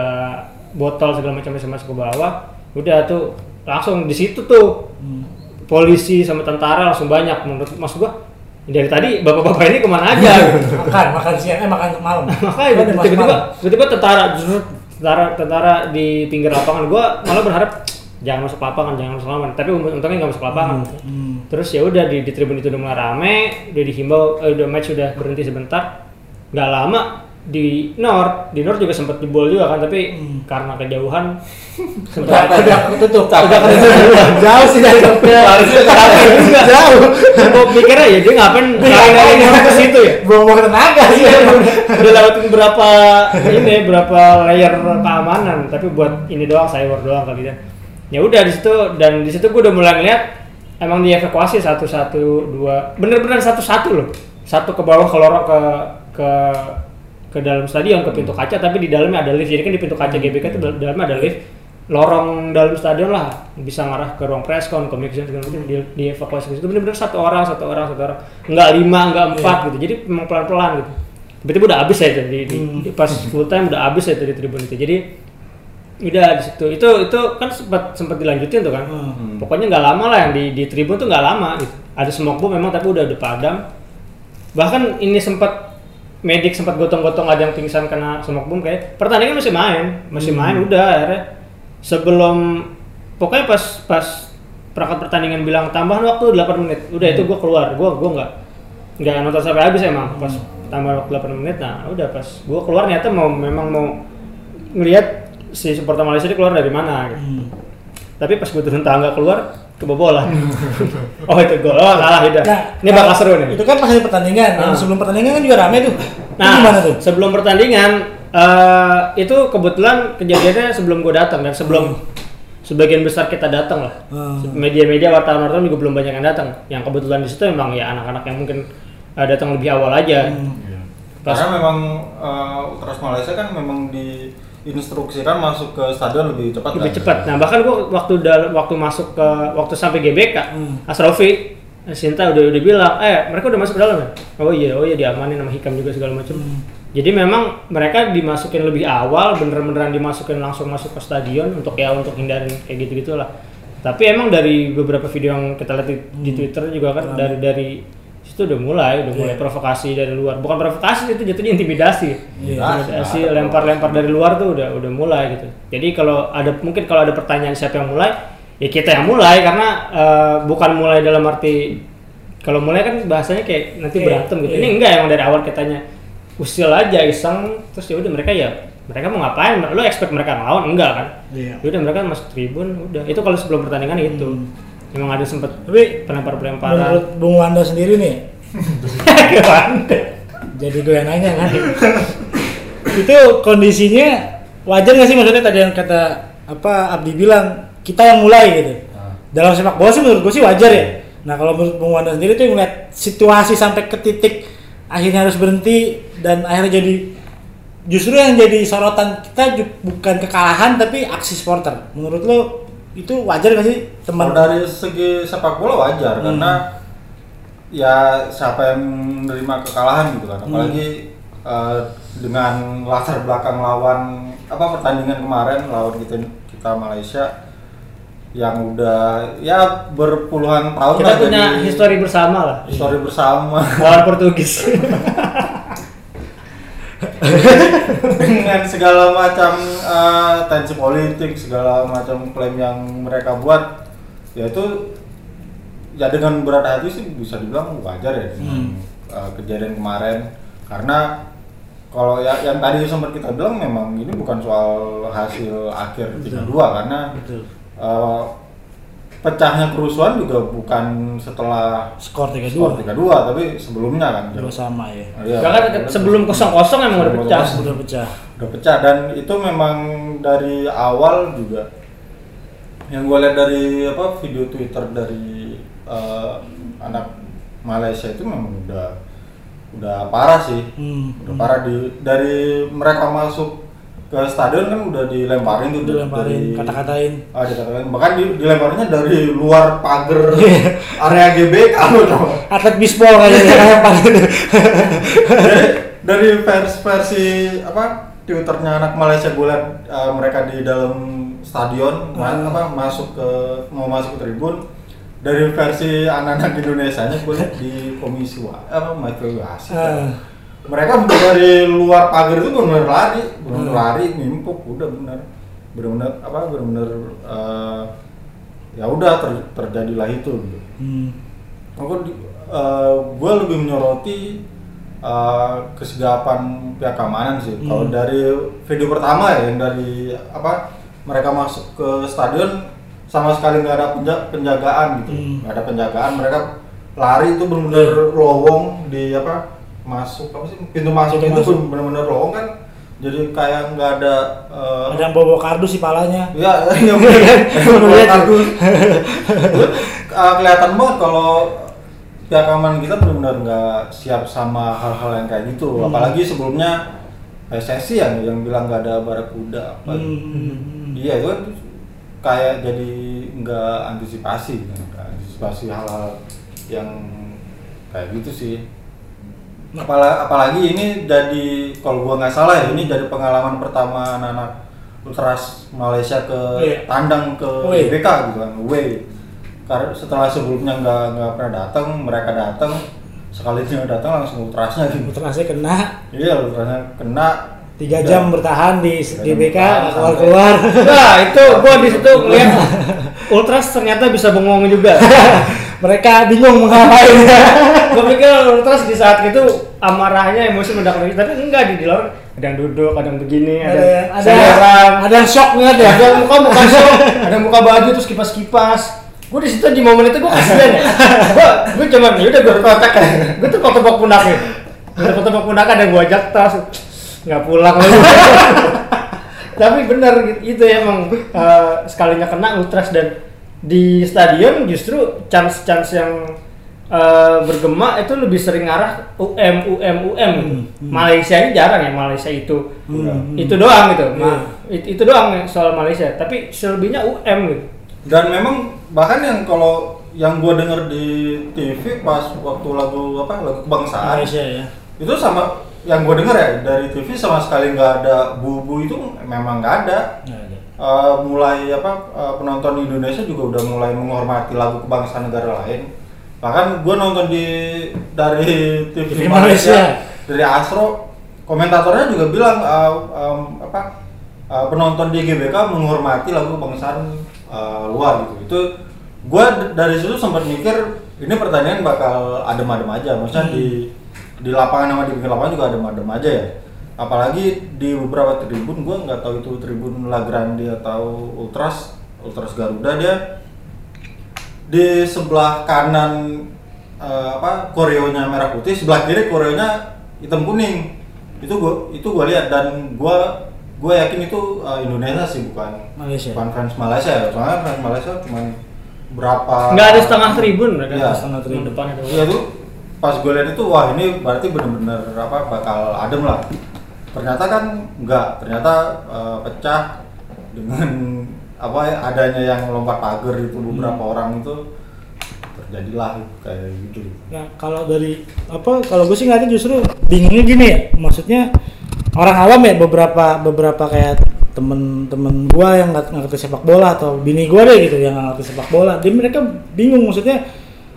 botol segala macam masih masuk ke bawah. Udah tuh langsung di situ tuh. Hmm. polisi sama tentara langsung banyak menurut maksud gua. Dari tadi bapak-bapak ini ke mana aja? Makan, makan siang, eh makan malam. makanya Kan tiba-tiba tiba-tiba tentara tentara tentara di pinggir lapangan gua malah berharap jangan masuk lapangan jangan masuk lapangan tapi untungnya nggak masuk lapangan Hmm. terus ya udah di, di tribun itu udah mulai rame udah dihimbau eh, udah match sudah berhenti sebentar nggak lama di North di North juga sempat jebol juga kan tapi Hmm. karena kejauhan Udah, sempat udah ketutup. udah ketutup Jauh sih dari juga. Jauh. Gua pikirnya ya dia ngapain lari lari ke situ ya Buang-buang tenaga sih. Iya, udah, udah lewatin berapa ini berapa layer keamanan tapi buat ini doang cyber doang kali ya ya udah di situ dan di situ gue udah mulai ngeliat emang dievakuasi satu satu dua bener-bener satu satu loh. Satu ke bawah ke lorong ke ke ke dalam stadion ke pintu kaca tapi di dalamnya ada lift. Jadi kan di pintu kaca GBK itu dal- dalamnya ada lift. Lorong dalam stadion lah bisa ngarah ke ruang preskon communication segala macam di, dievakuasi ke situ bener-bener satu orang satu orang satu orang. Nggak lima nggak empat gitu. Jadi memang pelan-pelan gitu. Tiba-tiba udah habis ya itu di, di, di- pas full time udah habis ya itu di tribun itu. Jadi udah di situ. Itu itu kan sempat sempat dilanjutin tuh kan. Hmm. pokoknya nggak lama lah yang di di tribun tuh nggak lama gitu. Ada smoke bomb memang tapi udah udah padam. Bahkan ini sempat medik sempat gotong-gotong ada yang pingsan kena smoke bomb kayak pertandingan masih main. Masih main udah akhirnya. Sebelum pokoknya pas pas perangkat pertandingan bilang tambahan waktu 8 menit. Udah itu gua keluar. Gua gua nggak nggak nonton sampai habis emang. Pas tambah waktu 8 menit nah udah pas gua keluar ternyata mau memang mau ngelihat si supporter Malaysia ini keluar dari mana gitu. Hmm. Tapi pas gue turun tangga keluar kebobolan. oh itu gol. Oh kalah udah. Nah, ini bakal seru nih. Itu kan pas hari pertandingan. Yang Ah. sebelum pertandingan kan juga rame tuh. Itu Nah, gimana tuh? sebelum pertandingan eh, itu kebetulan kejadiannya sebelum gue datang dan sebelum sebagian besar kita datang lah. Hmm. Media-media wartawan-wartawan juga belum banyak yang datang. Yang kebetulan di situ memang ya anak-anak yang mungkin eh, datang lebih awal aja. Hmm. Pas- Karena memang uh, Ultras Malaysia kan memang diinstruksikan masuk ke stadion lebih cepat. lebih kan? cepat. Nah bahkan gua waktu dal- waktu masuk ke waktu sampai GBK, Hmm. Asrofi Sinta udah udah bilang, eh mereka udah masuk ke dalam ya? Oh iya, oh iya diamanin sama Hikam juga segala macam. Hmm. Jadi memang mereka dimasukin lebih awal, bener-beneran dimasukin langsung masuk ke stadion untuk ya untuk hindarin kayak gitu gitulah. Tapi emang dari beberapa video yang kita lihat di, di Twitter juga kan dari dari situ udah mulai, udah mulai Iya. provokasi dari luar. Bukan provokasi itu jatuhnya intimidasi. Iya. Intimidasi lempar-lempar dari luar tuh udah udah mulai gitu. Jadi kalau ada mungkin kalau ada pertanyaan siapa yang mulai, ya kita yang mulai karena eh, bukan mulai dalam arti kalau mulai kan bahasanya kayak nanti Iya, berantem gitu. iya. Ini enggak emang dari awal katanya usil aja iseng terus ya udah mereka ya mereka mau ngapain? Lo expect mereka ngelawan? Enggak kan? Iya. Ya udah mereka masuk tribun udah. Itu kalau sebelum pertandingan itu. Emang ada sempet Tapi pelempar-pelemparan. menurut Bung Wanda sendiri nih, jadi gue yang nanya kan. itu kondisinya wajar nggak sih maksudnya tadi yang kata apa Abdi bilang kita yang mulai gitu. Nah. Dalam sepak bola sih menurut gue sih wajar ya. Nah kalau menurut Bung Wanda sendiri tuh yang ngeliat situasi sampai ke titik akhirnya harus berhenti dan akhirnya jadi justru yang jadi sorotan kita bukan kekalahan tapi aksi supporter. Menurut lo itu wajar nggak sih teman? Kalau dari segi sepak bola wajar Hmm. karena ya siapa yang menerima kekalahan gitu kan Hmm. apalagi eh, dengan latar belakang lawan apa pertandingan kemarin lawan kita kita Malaysia yang udah ya berpuluhan tahun Kita lah punya jadi histori bersama lah. histori bersama Lawan Portugis. dengan segala macam eh, tensi politik segala macam klaim yang mereka buat ya itu ya dengan berat hati sih bisa dibilang wajar ya dengan eh, kejadian kemarin karena kalau ya yang tadi sempat kita bilang memang ini bukan soal hasil akhir Betul. 3-2 karena Betul. eh, pecahnya kerusuhan juga bukan setelah Skor 3-2. skor 3-2 tapi sebelumnya kan Dua sama ya. Iya. Bahkan sebelum kosong-kosong emang udah pecah. Udah pecah. udah pecah dan itu memang dari awal juga yang gue lihat dari apa video Twitter dari eh, anak Malaysia itu memang udah udah parah sih Hmm. udah parah di dari mereka masuk ke stadion kan udah dilemparin tuh Dilemparin, dari- kata-katain. ah dikatakan bahkan di, dilemparinnya dari luar pagar area GBK tau. Atlet bisbol kayaknya lempar gitu. dari, dari versi versi apa twitternya anak Malaysia gue liat uh, mereka di dalam stadion ma- Hmm. apa masuk ke mau masuk ke tribun dari versi anak-anak Indonesia nya gue liat di komisi apa Michael Wasit Hmm. Mereka dari luar pagar itu benar lari benar Hmm. lari nimpuk udah benar benar-benar apa benar-benar uh, ya udah ter- terjadilah itu gitu Hmm. aku gue lebih menyoroti uh, kesigapan pihak keamanan sih. Hmm. Kalau dari video pertama ya yang dari apa mereka masuk ke stadion sama sekali nggak ada penja- penjagaan gitu, Hmm. nggak ada penjagaan. Mereka lari itu benar-benar lowong di apa masuk apa sih pintu masuk Pintu itu benar-benar lowong kan. Jadi kayak nggak ada uh, Ada yang bawa kardus di palanya. Ya, yang yang kardus. uh, kelihatan banget kalau pihak keamanan kita benar-benar nggak siap sama hal-hal yang kayak gitu. Hmm. Apalagi sebelumnya PSSI yang yang bilang nggak ada barakuda. apa. Hmm. Iya itu kan kayak jadi nggak antisipasi, nggak antisipasi hal-hal yang kayak gitu sih. Apalagi, apalagi ini jadi kalau gua nggak salah ya ini jadi pengalaman pertama anak-anak ultras Malaysia ke Iya. tandang ke Away. GBK gitu kan, away. Karena setelah sebelumnya nggak nggak pernah datang, mereka datang sekalinya datang langsung ultrasnya gitu. Ultrasnya kena Iya ultrasnya kena tiga jam bertahan di bertahan keluar keluar. Nah itu gua di situ ngeliat Ultras ternyata bisa bengong juga. Mereka bingung mau ngapain. gua pikir Ultras di saat itu amarahnya emosi meledak lagi, tapi enggak di di luar ada yang duduk ada yang begini ada, ada yang ada. senderan, ada yang shock banget ya? Ada yang muka muka shock. Ada yang muka baju terus kipas kipas gue di situ di momen itu gue kasihan ya. Gue gue cuman ya udah gue kontak gue tuh foto tebak punaknya gue foto tebak punak ada yang gue ajak tas nggak pulang lagi. Tapi bener gitu itu ya emang eh, sekalinya kena ultras dan di stadion justru chance chance yang eh, bergema itu lebih sering arah UM UM UM gitu. Malaysia ini jarang ya Malaysia itu Hmm. itu doang gitu Ma- it- itu doang ya soal Malaysia tapi selebihnya UM gitu Dan memang bahkan yang kalau yang gua denger di TV pas waktu lagu apa lagu kebangsaan Malaysia ya itu sama yang gua denger ya dari TV sama sekali nggak ada bu-bu itu memang nggak ada. Nggak ada. Eh, mulai apa eh, penonton Indonesia juga udah mulai menghormati lagu kebangsaan negara lain. Bahkan gua nonton di dari TV, TV Malaysia, Malaysia. dari Astro komentatornya juga bilang eh, em, apa eh, penonton di GBK menghormati lagu kebangsaan eh, luar gitu. Itu gua d- dari situ sempat mikir ini pertandingan bakal adem-adem aja. Maksudnya di di lapangan sama di pinggir lapangan juga adem-adem aja ya. Apalagi di beberapa tribun gua nggak tahu itu tribun La Grande atau Ultras Ultras Garuda dia di sebelah kanan eh, apa koreonya merah putih sebelah kiri koreonya hitam kuning itu gua itu gua lihat dan gua gua yakin itu eh, Indonesia sih bukan Malaysia. bukan fans Malaysia ya soalnya fans Malaysia cuma berapa nggak ada setengah tribun mereka Iya. Setengah tribun. depan itu Iya tuh pas gue lihat itu wah ini berarti bener-bener apa bakal adem lah. Ternyata kan enggak, ternyata eh, pecah dengan apa ya, adanya yang lompat pagar itu beberapa orang itu terjadilah kayak gitu. Ya, kalau dari apa kalau gue sih ngeliatnya justru bingungnya gini ya. Maksudnya orang awam ya beberapa beberapa kayak temen-temen gue yang nggak ngerti sepak bola atau bini gue deh gitu yang nggak ngerti sepak bola. Dia mereka bingung maksudnya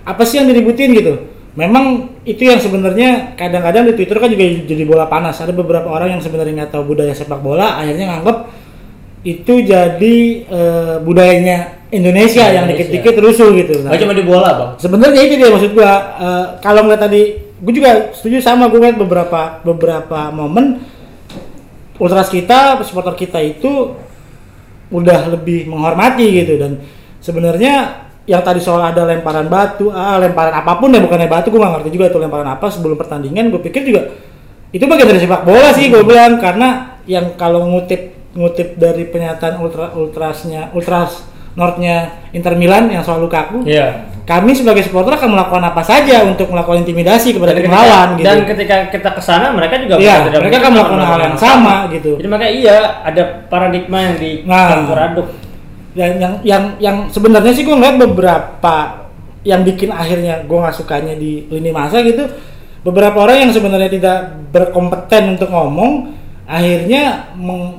apa sih yang diributin gitu memang itu yang sebenarnya kadang-kadang di twitter kan juga jadi bola panas. Ada beberapa orang yang sebenarnya nggak tahu budaya sepak bola akhirnya nganggep itu jadi eh, budayanya Indonesia, yang Indonesia. dikit-dikit rusuh gitu. Nah, nggak cuma di bola bang. Sebenarnya itu dia maksud gua. Eh, kalau ngeliat tadi gue juga setuju sama gue ngeliat beberapa beberapa momen ultras kita supporter kita itu udah lebih menghormati gitu. Dan sebenarnya yang tadi soal ada lemparan batu ah, lemparan apa pun ya bukannya batu gue gak ngerti juga itu lemparan apa sebelum pertandingan gue pikir juga itu bagian dari sepak bola sih gue bilang karena yang kalau ngutip ngutip dari pernyataan ultra ultrasnya ultras northnya Inter Milan yang soal Lukaku iya kami sebagai supporter akan melakukan apa saja untuk melakukan intimidasi kepada tim lawan gitu. dan ketika kita ke sana mereka juga tidak mereka akan melakukan hal yang sama gitu. jadi makanya iya ada paradigma yang dicampur Nah. aduk Dan yang yang yang sebenarnya sih gue ngeliat beberapa yang bikin akhirnya gue nggak sukanya di lini masa gitu. Beberapa orang yang sebenarnya tidak berkompeten untuk ngomong akhirnya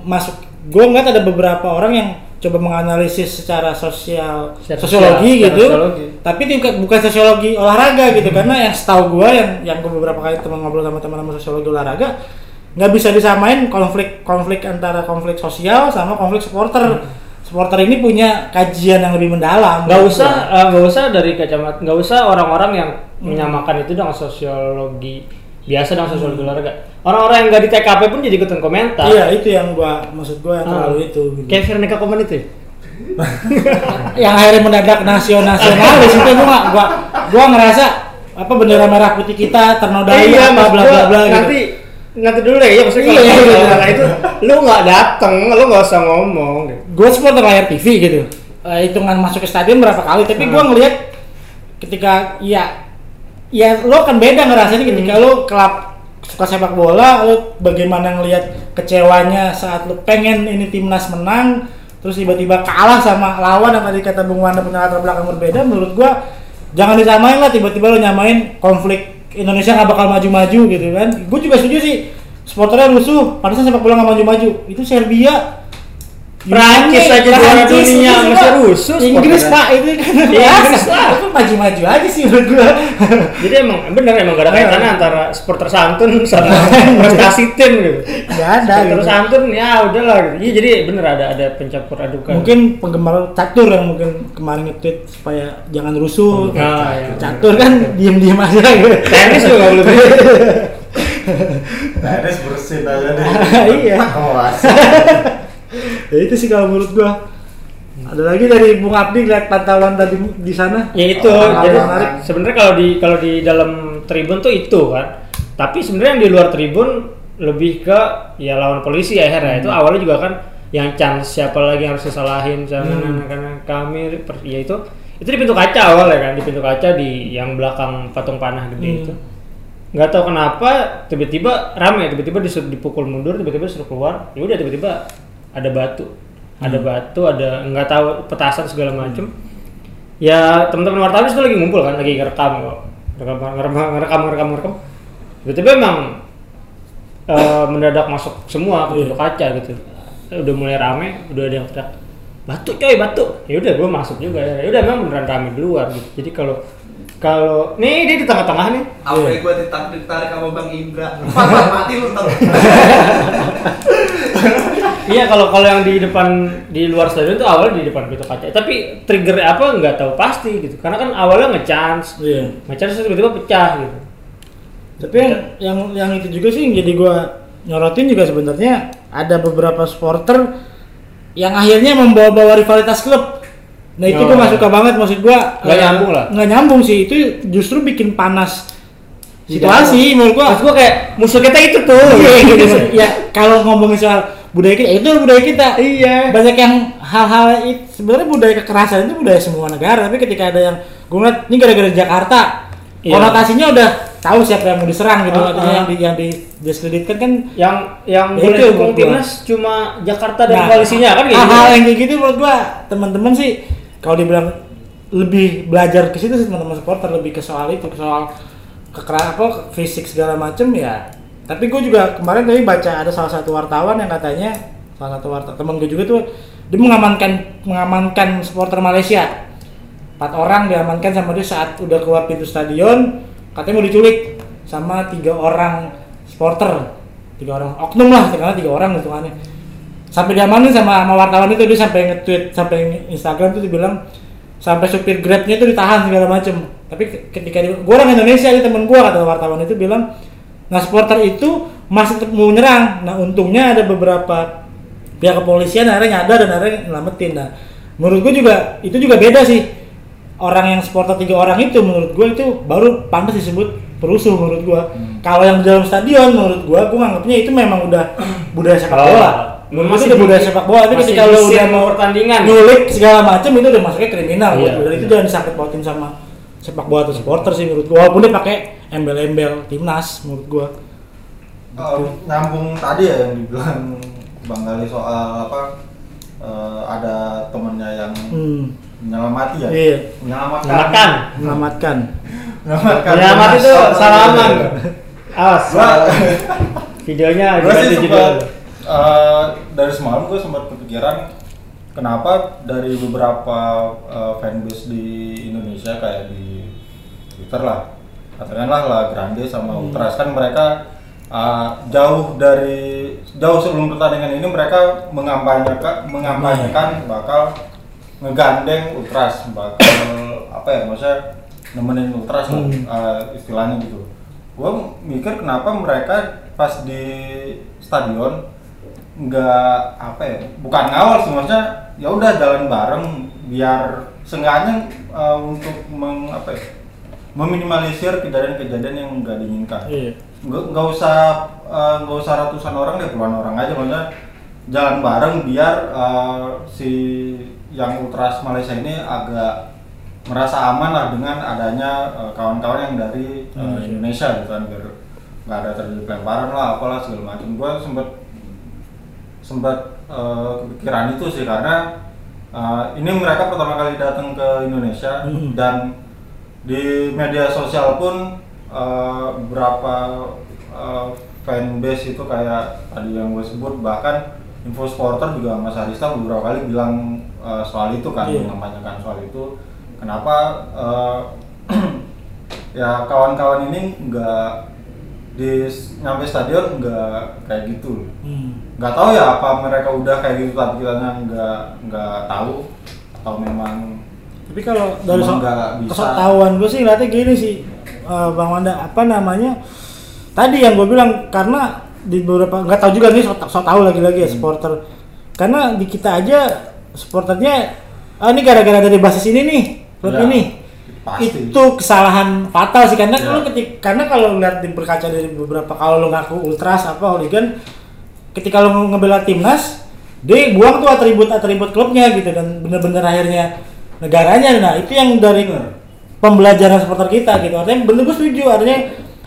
masuk. Gue ngeliat ada beberapa orang yang coba menganalisis secara sosial Secara sosiologi gitu. secara sosiologi. Tapi tingkat bukan sosiologi olahraga gitu karena yang setahu gue yang yang gue beberapa kali teman ngobrol sama teman-teman sosiologi olahraga nggak bisa disamain konflik konflik antara konflik sosial sama konflik supporter. Supporter ini punya kajian yang lebih mendalam. nggak gitu. usah eh, nggak usah dari kacamata nggak usah orang-orang yang menyamakan itu dengan sosiologi biasa dengan sosiologi olahraga orang-orang yang nggak di TKP pun jadi ikutan komentar Iya itu yang gua maksud gua yang Ah. terlalu itu. Gitu. kayak Veronica Koman itu ya? yang akhirnya mendadak nasional nasionalis itu gua gua gua ngerasa apa bendera merah putih kita ternodai iya apa bla bla bla gitu. nanti dulu ya maksudnya Iya, kalau iya, iya. itu lu nggak dateng lu nggak usah ngomong gitu. gue supporter layar TV gitu Eh, hitungan masuk ke stadion berapa kali tapi gue ngelihat ketika ya ya lo kan beda ngerasain ketika lo kelab suka sepak bola lo bagaimana ngelihat kecewanya saat lo pengen ini timnas menang terus tiba-tiba kalah sama lawan yang tadi kata Bung Wanda punya latar belakang berbeda menurut gua jangan disamain lah tiba-tiba lo nyamain konflik Indonesia nggak bakal maju-maju gitu kan. Gue juga setuju sih supporternya rusuh pantasnya sepak bola nggak maju-maju. Itu Serbia Prancis aja juara Prancis, dunia, itu masih rusuh Inggris pak itu kan Iya, biasa. Inggris lah. itu maju-maju aja sih menurut gua jadi emang bener emang gak ada kaitannya antara supporter santun sama prestasi tim gitu nggak ada supporter gitu. santun ya udahlah gitu iya jadi bener ada ada pencampur adukan mungkin penggemar catur yang mungkin kemarin nge-tweet supaya jangan rusuh Nah, iya. catur kan diem-diem aja gitu tenis juga begitu. Tenis bersin aja deh. Iya. Ya itu sih kalau menurut gua. Ada lagi dari Bung Abdi lihat pantauan tadi di sana? Ya itu, Oh, jadi sebenarnya kalau di kalau di dalam tribun tuh itu kan. Tapi sebenarnya yang di luar tribun lebih ke ya lawan polisi ya akhirnya itu awalnya juga kan yang chance siapa lagi yang harus disalahin karena Hmm. karena kami ya itu itu di pintu kaca awal ya kan di pintu kaca di yang belakang patung panah gede Hmm. itu. Nggak tahu kenapa tiba-tiba rame tiba-tiba disuruh dipukul mundur tiba-tiba disuruh keluar. Ya udah tiba-tiba ada batu. Ada batu ada nggak tahu petasan segala macem. Ya teman-teman wartawan itu lagi ngumpul kan lagi ngerekam kok. Ngerekam ngerekam ngerekam ngerekam ngerekam. Tiba-tiba emang eh, mendadak masuk semua ke pintu kaca gitu. Udah mulai rame udah ada yang teriak batu coy batu. Ya udah gue masuk juga. Ya udah emang beneran rame di luar gitu. Jadi kalau kalau nih dia di tengah-tengah nih. Apa yang gue ditarik ditarik sama Bang Indra? Patah mati lu ntar. Iya kalau kalau yang di depan di luar stadion itu awalnya di depan pintu kaca. Tapi trigger apa nggak tahu pasti gitu. Karena kan awalnya nge-chance, iya nge-chance tiba-tiba pecah gitu. tapi yang, yang yang itu juga sih jadi gua nyorotin juga sebenarnya ada beberapa supporter yang akhirnya membawa-bawa rivalitas klub nah itu Oh. gua suka banget maksud gua Nggak eh, nyambung lah. nggak nyambung sih itu justru bikin panas situasi menurut gua Maksud gua kayak musuh kita itu tuh. Iya, gitu. ya kalau ngomongin soal budaya kita, itu budaya kita. Iya. Banyak yang hal-hal itu sebenarnya budaya kekerasan itu budaya semua negara, tapi ketika ada yang gue ngeliat ini gara-gara Jakarta, Iya. konotasinya udah tahu siapa yang mau diserang gitu. Artinya ah. yang di, yang didiskreditkan kan Yang yang Ya, boleh itu dukung timnas cuma Jakarta dan Nah, koalisinya kan gitu. hal-hal yang kayak gitu menurut gua teman-teman sih kalau dibilang lebih belajar ke situ sih teman-teman supporter lebih ke soal itu ke soal kekerasan apa fisik segala macem ya tapi gue juga kemarin tadi baca ada salah satu wartawan yang katanya salah satu wartawan teman gue juga tuh dia mengamankan mengamankan supporter Malaysia. Empat orang diamankan sama dia saat udah keluar pintu stadion katanya mau diculik sama tiga orang supporter. Tiga orang oknum lah karena tiga orang hitungannya sampai diamanin sama, sama wartawan itu dia sampai nge-tweet sampai Instagram tuh dibilang sampai supir grabnya itu ditahan segala macem. Tapi ke- ketika di, gua orang Indonesia di temen gua kata wartawan itu bilang nah supporter itu masih tetap mau nyerang nah untungnya ada beberapa pihak kepolisian akhirnya nyadar dan akhirnya nyelamatin nah menurut gua juga itu juga beda sih orang yang supporter tiga orang itu menurut gua itu baru pantas disebut perusuh menurut gua kalau yang di dalam stadion menurut gua gua nganggapnya itu memang udah budaya sepak Oh, bola menurut gua itu udah budaya sepak bola masih ketika di udah mau pertandingan. nyulik segala macam itu udah masuknya kriminal Iya. menurut gua. dan itu jangan disangkut pautin sama sepak bola atau supporter sih menurut gua. Walaupun dia pakai embel-embel timnas menurut gua. Eh, nyambung tadi ya yang dibilang Bang Gali soal apa eh, ada temennya yang hmm. menyelamati ya? Iya. Menyelamatkan. Menyelamatkan. Menyelamatkan. Selamat timnas. itu salaman. Awas. Videonya gue sih sempat eh, dari semalam gue sempat kepikiran kenapa dari beberapa eh, fanbase di Indonesia kayak di Twitter lah katakanlah lah Grande sama Hmm. Ultras kan mereka eh, jauh dari jauh sebelum pertandingan ini mereka mengampanyekan mengampanyekan bakal ngegandeng Ultras bakal apa ya maksudnya nemenin Ultras lah Hmm. eh, istilahnya gitu gue mikir kenapa mereka pas di stadion nggak apa ya bukan ngawal sih maksudnya ya udah jalan bareng biar seenggaknya eh, untuk meng, apa ya, meminimalisir kejadian-kejadian yang nggak diinginkan iya nggak usah eh, nggak usah ratusan orang deh puluhan orang aja maksudnya jalan bareng biar eh, si yang ultras Malaysia ini agak merasa aman lah dengan adanya eh, kawan-kawan yang dari Hmm. Indonesia gitu kan biar nggak ada terjadi pelemparan lah apalah segala macam gua sempet sempat eh, kepikiran itu sih karena eh, ini mereka pertama kali datang ke Indonesia Hmm. dan di media sosial pun eh, beberapa eh, fanbase itu kayak tadi yang gue sebut bahkan info supporter juga Mas Arista beberapa kali bilang eh, soal itu kan Iya. menyampaikan soal itu kenapa eh, ya kawan-kawan ini nggak di nyampe stadion nggak kayak gitu hmm. nggak tahu ya apa mereka udah kayak gitu tapi kita nggak nggak tahu atau memang tapi kalau dari so kesetahuan gue sih ngeliatnya gini sih eh, bang Wanda. Apa namanya? Tadi yang gue bilang karena di beberapa nggak tahu juga nih so, so tahu lagi-lagi ya supporter. Karena di kita aja supporternya ah ini gara-gara dari basis ini nih klub Ya, ini. pasti. itu kesalahan fatal sih karena Ya. lu ketik karena kalau lihat di berkaca dari beberapa kalau lu ngaku ultras apa hooligan ketika lu ngebela timnas dia buang tuh atribut atribut klubnya gitu dan bener-bener akhirnya negaranya. Nah itu yang dari pembelajaran supporter kita gitu. Artinya bener gue setuju. Artinya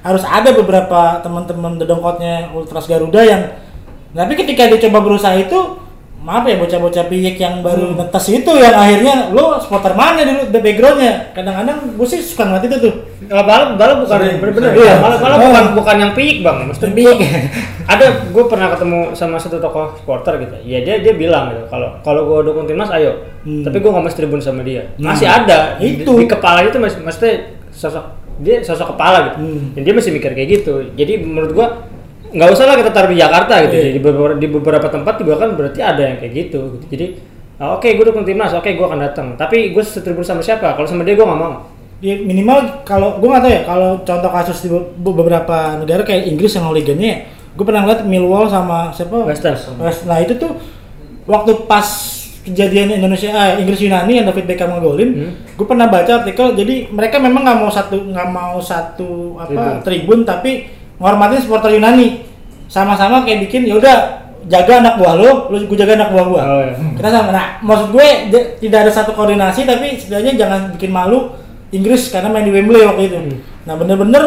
harus ada beberapa teman-teman dedongkotnya ultras Garuda yang tapi ketika dia coba berusaha itu maaf ya bocah-bocah piyik yang baru netes itu yang akhirnya lo supporter mana dulu the backgroundnya kadang-kadang gue sih suka ngeliat itu tuh Kalau balap, balap bukan Sering, sering. Iya, balap, balap Oh. bukan bukan yang piyik bang. Maksudnya Piyik. ada gue pernah ketemu sama satu tokoh supporter gitu. Ya dia dia bilang gitu kalau kalau gue dukung timnas ayo. Hmm. Tapi gue nggak mesti tribun sama dia. Nah, Masih ada di, itu. di kepala itu masih maksudnya sosok dia sosok kepala gitu. Hmm. Dan dia masih mikir kayak gitu. Jadi menurut gue nggak usah lah kita taruh di Jakarta gitu. Iya. Di beberapa di beberapa tempat juga kan berarti ada yang kayak gitu. gitu. Jadi ah, oke gue dukung timnas, oke gue akan datang. Tapi gue setribun sama siapa? Kalau sama dia gue nggak mau. ya minimal kalau gue nggak tahu ya kalau contoh kasus di be- beberapa negara kayak Inggris yang hooligannya gue pernah ngeliat Millwall sama siapa West Ham. Nah itu tuh waktu pas kejadian Indonesia ah, Inggris Yunani yang David Beckham ngegolin Hmm. gue pernah baca artikel jadi mereka memang nggak mau satu nggak mau satu apa tribun, tapi ngormatin supporter Yunani sama-sama kayak bikin ya udah jaga anak buah lo, lo gue jaga anak buah gua. Oh, iya. Kita sama. Nah, maksud gue tidak ada satu koordinasi tapi setidaknya jangan bikin malu Inggris karena main di Wembley waktu itu. Hmm. Nah, bener-bener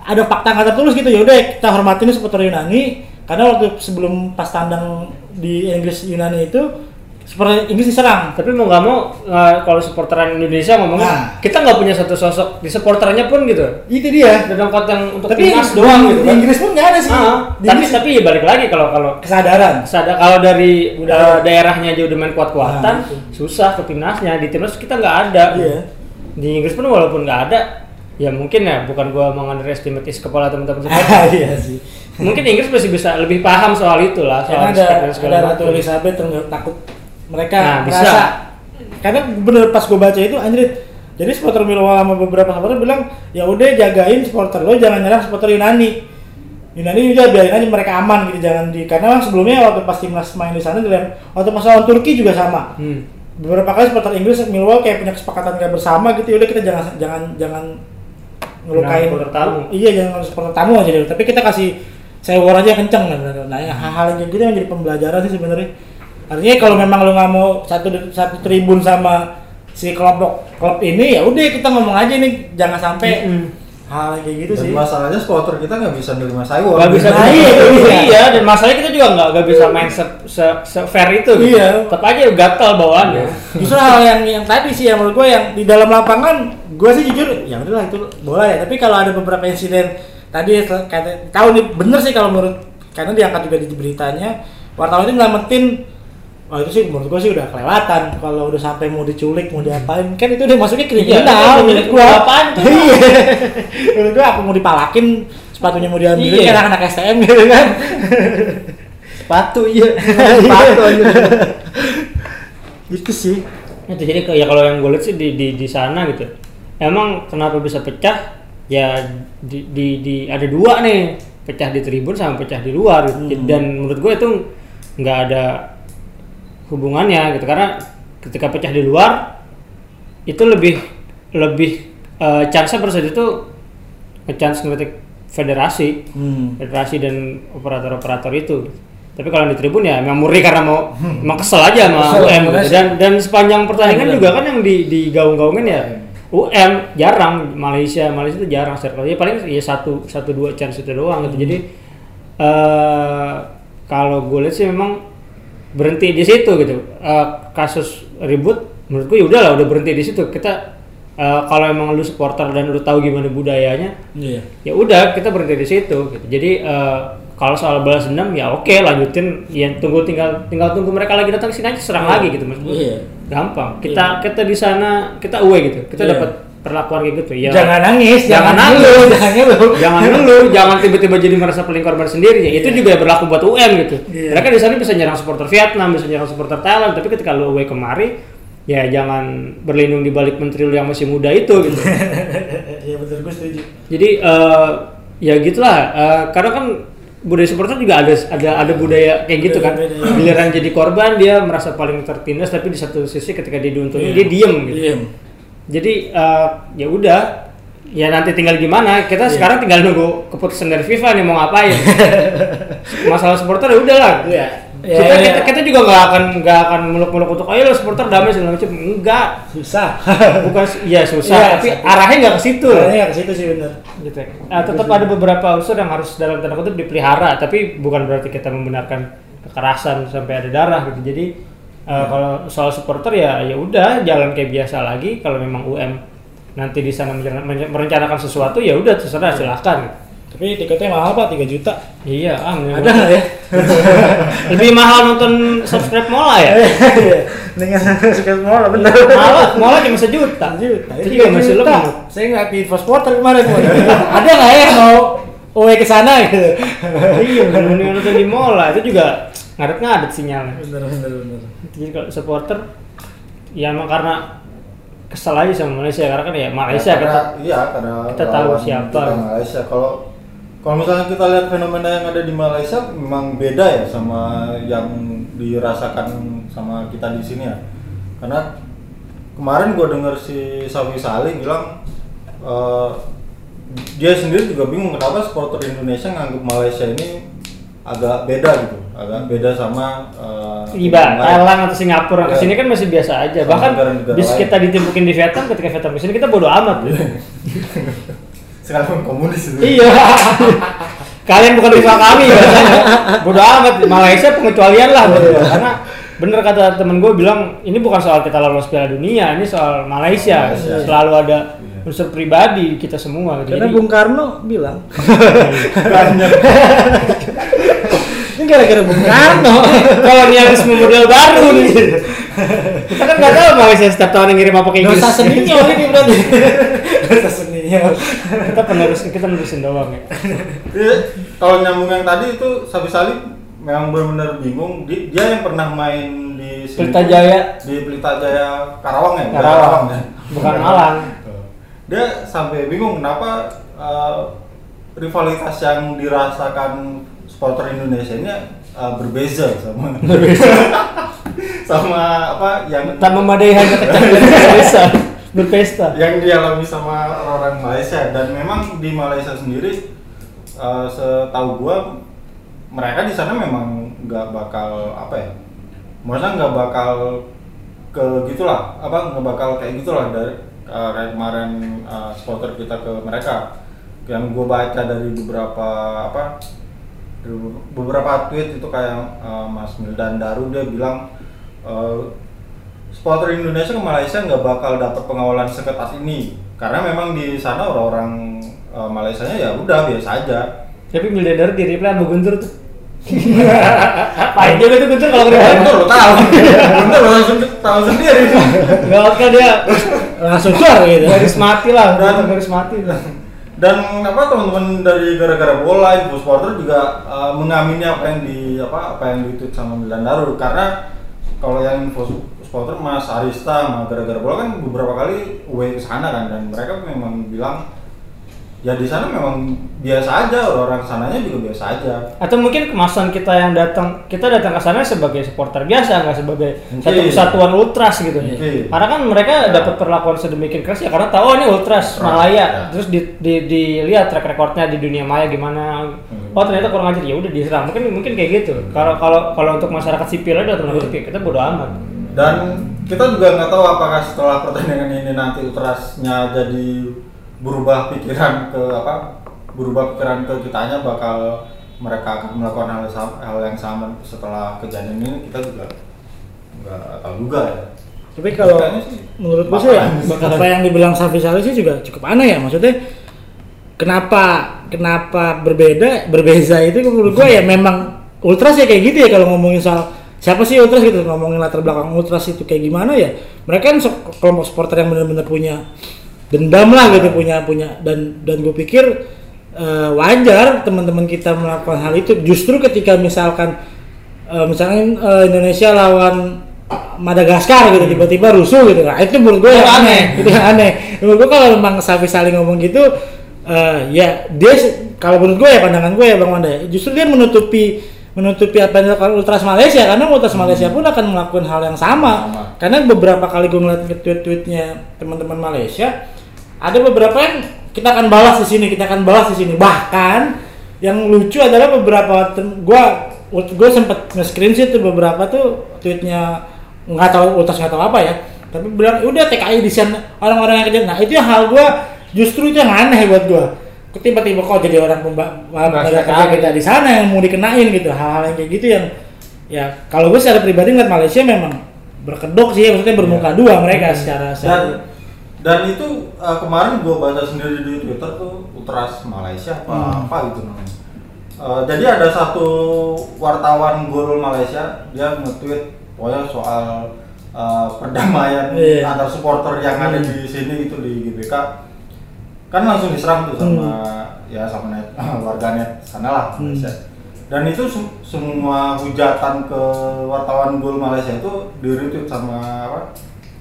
ada fakta nggak tertulis gitu ya udah kita hormatin supporter Yunani karena waktu sebelum pas tandang di Inggris Yunani itu supporter Inggris diserang. Tapi mau nggak mau eh, kalau supporteran Indonesia ngomongnya Nah. kita nggak punya satu sosok di supporternya pun gitu. Itu dia. Ada kot yang untuk Tapi timnas di, doang gitu di kan. Inggris pun nggak ada sih. Di tapi Inggris tapi ya balik lagi kalau kalau kesadaran. sadar kalau dari Budaya. eh, daerahnya aja udah main kuat-kuatan Nah, itu. susah ke timnasnya di timnas kita nggak ada. Iya. Di Inggris pun walaupun nggak ada ya mungkin ya bukan gua mengunderestimate kepala teman-teman. Ah, iya sih. mungkin Inggris masih bisa lebih paham soal itu lah soal Karena ada ada Ratu. Elizabeth takut mereka Nah, bisa. merasa karena bener pas gue baca itu anjir jadi supporter Millwall sama beberapa supporter bilang ya udah jagain supporter lo jangan nyerang supporter Yunani Yunani udah biarin aja mereka aman gitu jangan di karena sebelumnya waktu pas timnas main di sana dilihat waktu pas lawan Turki juga sama Hmm. beberapa kali supporter Inggris Millwall kayak punya kesepakatan nggak bersama gitu ya udah kita jangan jangan jangan ngelukain supporter tamu. iya jangan supporter tamu aja dulu tapi kita kasih sewor aja kenceng nah, nah hal-hal yang kayak gitu yang jadi pembelajaran sih sebenarnya artinya kalau memang lo nggak mau satu satu tribun sama si kelompok klub ini ya udah kita ngomong aja nih jangan sampai Mm-mm. hal yang kayak gitu Dan sih masalahnya supporter kita nggak bisa nerima sayur. Gak bisa Nah, iya, bisa. iya, dan masalahnya kita juga nggak nggak bisa main se, se, se fair itu. gitu. Iya. Tetap aja gatal bawaannya. justru hal yang yang tadi sih yang menurut gue yang di dalam lapangan gue sih jujur ya udahlah itu bola ya tapi kalau ada beberapa insiden tadi kata tahu nih bener sih kalau menurut karena diangkat juga di beritanya wartawan itu nyelamatin Wah itu sih menurut gue sih udah kelewatan kalau udah sampai mau diculik mau diapain kan itu udah masuknya kriminal Iya, menurut gua apaan tuh? iya menurut gua aku mau dipalakin sepatunya mau diambilin Iya. kan anak STM gitu kan Sepatu iya. Sepatu aja. itu sih Itu jadi ke- ya kalau yang gue lihat sih di di di sana gitu. Emang kenapa bisa pecah? Ya di di, di ada dua nih, pecah di tribun sama pecah di luar gitu. Hmm. Dan menurut gue itu nggak ada hubungannya gitu. Karena ketika pecah di luar itu lebih lebih eh, chance ber itu chance ngelitik federasi. Hmm. federasi dan operator-operator itu. Tapi kalau di tribun ya memang murni karena mau emang kesel aja sama Kesel, UM gitu. dan dan sepanjang pertandingan juga kan yang di digaung-gaungin ya UM jarang. Malaysia Malaysia itu jarang circle ya paling ya satu satu dua chance itu doang gitu. Jadi eh kalau gue lihat sih memang berhenti di situ gitu. Eh, kasus ribut menurut gue ya udah lah udah berhenti di situ. Kita eh, kalau emang lu supporter dan lu tahu gimana budayanya, iya ya udah kita berhenti di situ gitu. jadi eh, kalau soal balas dendam ya oke lanjutin ya tunggu tinggal tinggal tunggu mereka lagi datang sini aja serang lagi gitu mas Iya. gampang kita kita di sana kita away gitu kita Iya. dapat perlakuan kayak gitu ya. Jangan nangis Jangan nangis. ngeluh, jangan ngeluh. Jangan dulu jangan tiba-tiba jadi merasa paling korban sendiri. Ya itu juga berlaku buat UM gitu. Iya. mereka di sana bisa nyerang supporter Vietnam bisa nyerang supporter Thailand tapi ketika lu away kemari ya jangan berlindung di balik menteri lu yang masih muda itu gitu. Iya betul gue setuju. Jadi eh, ya gitulah. Eh, karena kan budaya supporter juga ada ada ada budaya kayak gitu kan. Beda-beda, ya. giliran jadi korban dia merasa paling tertindas tapi di satu sisi ketika dia diuntungin dia diem gitu. Diem. Jadi eh, ya udah. Ya nanti tinggal gimana? Kita sekarang tinggal nunggu keputusan dari FIFA nih mau ngapain? Masalah supporter ya udahlah. Iya. Ya, kita, ya, kita kita juga nggak akan nggak akan muluk-muluk untuk ayo supporter damai segala macam. Enggak. Susah. bukan ya susah. Iya, tapi satu. arahnya nggak ke situ. Kayaknya ke situ sih bener. gitu ya. Nah, tetap ada beberapa unsur yang harus dalam tanda kutip dipelihara tapi bukan berarti kita membenarkan kekerasan sampai ada darah gitu. Jadi eh, kalau soal supporter ya ya udah jalan kayak biasa lagi kalau memang UM nanti di sana merencana- merencanakan sesuatu ya udah terserah silahkan Tapi tiketnya mahal pak, 3 juta. iya ah. Ada nggak ya? lebih mahal nonton subscribe mola ya Dengan suka mola bener. mola mola cuma sejuta juta. itu juga masih juta. lemah Saya nggak di info supporter kemarin. Ada nggak ya mau away ke sana gitu? iya mending nonton di mola itu juga ngadet-ngadet sinyalnya Bener bener bener. jadi kalau supporter ya emang karena kesel aja sama Malaysia karena kan ya Malaysia karena, kita iya karena kita tahu siapa. kita Malaysia kalau kalau misalnya kita lihat fenomena yang ada di Malaysia memang beda ya sama yang dirasakan sama kita di sini ya karena kemarin gue denger si Sawi Salih bilang eh, dia sendiri juga bingung kenapa supporter Indonesia nganggap Malaysia ini agak beda gitu agak beda sama eh, Iba. Thailand atau Singapura Ya. ke sini kan masih biasa aja. Sama Bahkan negara-negara bis kita ditimpukin di Vietnam, ketika Vietnam ke sini kita bodo amat. sekarang komunis itu iya. Kalian bukan rival kami biasanya. Bodo amat. Malaysia pengecualian lah. gua. Karena bener kata temen gue bilang ini bukan soal kita lolos Piala Dunia, ini soal Malaysia. Malaysia. Selalu ada Iya. unsur pribadi kita semua. Gitu. Karena Jadi- Bung Karno bilang. Ini gara-gara Bung Karno. kolonialisme model baru nih. Kita kan nggak tahu Malaysia setiap tahun yang ngirim apa ke Inggris. Dosa seninya ini berarti. Dosa seninya. kita penerus kita nerusin doang ya. Iya, kalau nyambung yang tadi itu Sabi Salih memang benar-benar bingung. Di- Dia yang pernah main di Pelita Jaya. di Pelita Jaya Karawang ya, Karawang. ya. Bukan Malang. Dia sampai bingung kenapa eh, rivalitas yang dirasakan supporter Indonesia ini eh, berbeza sama sama apa yang Tak memadai hanya berpesta. berpesta. yang dialami sama orang Malaysia dan memang di Malaysia sendiri eh, setahu gua mereka di sana memang nggak bakal apa ya maksudnya nggak bakal ke gitulah apa nggak bakal kayak gitulah dari eh, kemarin eh, supporter kita ke mereka yang gue baca dari beberapa apa beberapa tweet itu kayak eh, Mas Mildan Daru dia bilang eh, supporter Indonesia ke Malaysia nggak bakal dapat pengawalan seketat ini karena memang di sana orang-orang uh, Malaysia ya udah biasa aja Tapi Mildaner di reply sama tuh. Paling juga tuh Guntur kalau kena Betul lo tahu, betul lo langsung tahu sendiri. Gak kan dia Langsung keluar gitu. garis mati lah, Dan- Guntur garis mati lah. Dan apa teman-teman dari gara-gara bola, info supporter juga uh, mengamini apa yang di apa apa yang ditweet sama Milan Daru karena kalau yang info supporter Mas Arista sama gara-gara bola kan beberapa kali away ke sana kan dan mereka memang bilang ya di sana memang biasa aja orang-orang sananya juga biasa aja Atau mungkin kemasan kita yang datang, kita datang ke sana sebagai supporter biasa, nggak sebagai Mungkin. satu kesatuan ultras gitu. Mungkin. Karena kan mereka dapat perlakuan sedemikian keras ya karena tahu oh, ini ultras Right, Malaya. ya. Terus di, di, dilihat track recordnya di dunia maya gimana. Hmm. Oh ternyata kurang ajar ya udah diserang. Mungkin mungkin kayak gitu. Kalau kalau kalau untuk masyarakat sipil aja tanda kutip ya, kita bodo amat. dan kita juga nggak tahu apakah setelah pertandingan ini nanti ultrasnya jadi berubah pikiran ke apa berubah pikiran ke kitanya bakal mereka akan melakukan hal, hal yang sama setelah kejadian ini kita juga nggak tahu juga ya Tapi kalau sih menurut gue sih ya, apa yang dibilang Safi Salih sih juga cukup aneh ya maksudnya. Kenapa kenapa berbeda berbeza itu menurut gue ya memang ultras ya kayak gitu ya kalau ngomongin soal siapa sih ultras gitu ngomongin latar belakang ultras itu kayak gimana ya mereka kan kelompok supporter yang benar-benar punya dendam lah gitu punya punya dan dan gue pikir eh, wajar teman-teman kita melakukan hal itu. Justru ketika misalkan eh, misalkan eh, Indonesia lawan Madagaskar gitu tiba-tiba rusuh gitu. Nah itu menurut gue yang aneh. aneh. Itu yang aneh. Menurut gue kalau memang Safi saling ngomong gitu eh, ya dia kalau menurut gue ya pandangan gue ya Bang Wanda ya, justru dia menutupi menutupi apa yang dilakukan Ultras Malaysia. Karena Ultras Malaysia pun akan melakukan hal yang sama, Sama. karena beberapa kali gue ngeliat tweet-tweetnya teman-teman Malaysia ada beberapa yang kita akan balas di sini kita akan balas di sini. Bahkan yang lucu adalah beberapa gua gue sempet nge-screenshot tuh beberapa tuh tweetnya nggak tahu Ultras nggak tahu apa ya. Tapi bilang udah TKI di sana orang-orang yang kerja nah itu yang hal gua justru itu yang aneh buat gua. Tiba-tiba kok jadi orang pemba- Nggak tenaga kerja sekali. kita di sana yang mau dikenain gitu. Hal-hal yang kayak gitu yang ya kalau gue secara pribadi ngeliat Malaysia memang berkedok sih maksudnya bermuka dua mereka secara secara dan itu uh, kemarin gue baca sendiri di Twitter tuh Ultras Malaysia apa Hmm. apa gitu namanya Uh, jadi ada satu wartawan gol Malaysia dia nge-tweet pokoknya soal uh, perdamaian Iya. antar supporter yang ada Hmm. di sini gitu di GBK kan langsung diserang tuh sama ya sama net warganet sana lah Hmm. Malaysia dan itu sem- semua hujatan ke wartawan gol Malaysia itu di retweet sama apa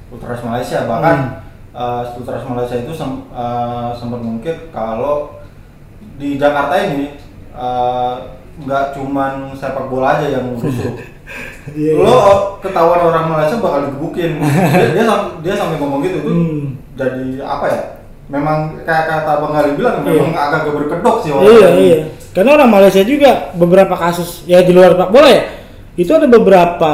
Ultras Malaysia bahkan uh, Ultras Malaysia itu sem- uh, sempat mungkin kalau di Jakarta ini uh, nggak cuman sepak bola aja yang rusuh Iya, lo iya. oh, ketahuan orang Malaysia bakal digebukin dia dia, sam- dia sampai ngomong gitu tuh Hmm. jadi apa ya memang kayak kata bang Ali bilang Iya. memang agak berkedok sih orang Iya iya. Karena orang Malaysia juga beberapa kasus ya di luar sepak bola ya itu ada beberapa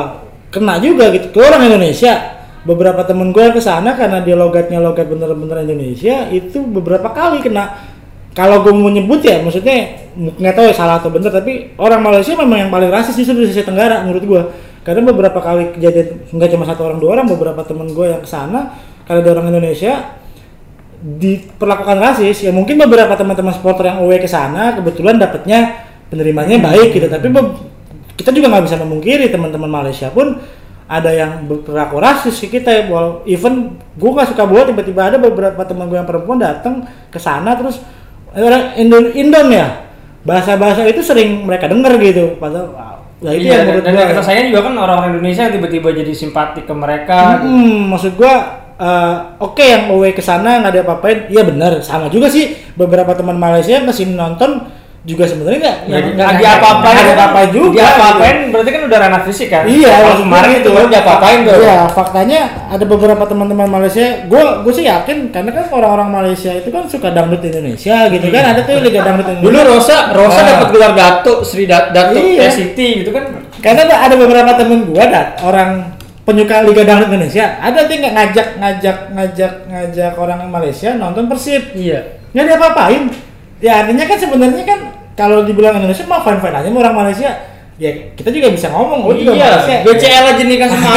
kena juga gitu ke orang Indonesia. Beberapa temen gue ke sana karena dia logatnya logat bener-bener Indonesia itu beberapa kali kena. Kalau gue mau nyebut ya, maksudnya nggak tahu ya salah atau bener, tapi orang Malaysia memang yang paling rasis justru di Asia Tenggara menurut gue. Karena beberapa kali kejadian nggak cuma satu orang dua orang, beberapa temen gue yang ke sana karena ada orang Indonesia diperlakukan rasis ya mungkin beberapa teman-teman supporter yang away ke sana kebetulan dapatnya penerimanya baik gitu tapi kita juga nggak bisa memungkiri teman-teman Malaysia pun ada yang berperilaku rasis ke kita ya even gue nggak suka bola tiba-tiba ada beberapa teman gue yang perempuan datang ke sana terus "Eh, orang Indon Indon ya? Bahasa-bahasa itu sering mereka dengar gitu. Padahal wow, ya itu Iya, yang dan, menurut dan gue yang kita sayang juga kan orang-orang Indonesia yang tiba-tiba jadi simpatik ke mereka. gitu. Hmm, maksud gua eh, oke yang away ke sana nggak ada apa-apain, iya benar sama juga sih beberapa teman Malaysia yang ke sini nonton juga sebenarnya nggak Ya, nggak- nggak nggak- diapa-apain, nggak apa-apain juga. Diapa-apain berarti kan udah ranah fisik kan? Iya, Kalau maksud kemarin itu baru diapa-apain tuh. Iya, faktanya ada beberapa teman-teman Malaysia, gua gue sih yakin karena kan orang-orang Malaysia itu kan suka dangdut Indonesia gitu kan, ada tuh liga dangdut Indonesia. Dulu Rosa, Rosa Ah. dapat gelar Datuk Sri Dat- Datuk Iya. City gitu kan. Karena ada, ada beberapa temen gua dat orang penyuka Liga Dangdut Indonesia, ada tuh nggak ngajak ngajak ngajak ngajak orang Malaysia nonton Persib. Iya. nggak dia apa-apain ya artinya kan sebenarnya kan kalau dibilang Indonesia mah fine fine aja sama orang Malaysia ya kita juga bisa ngomong oh juga Malaysia Iya, BCL aja nih kan sama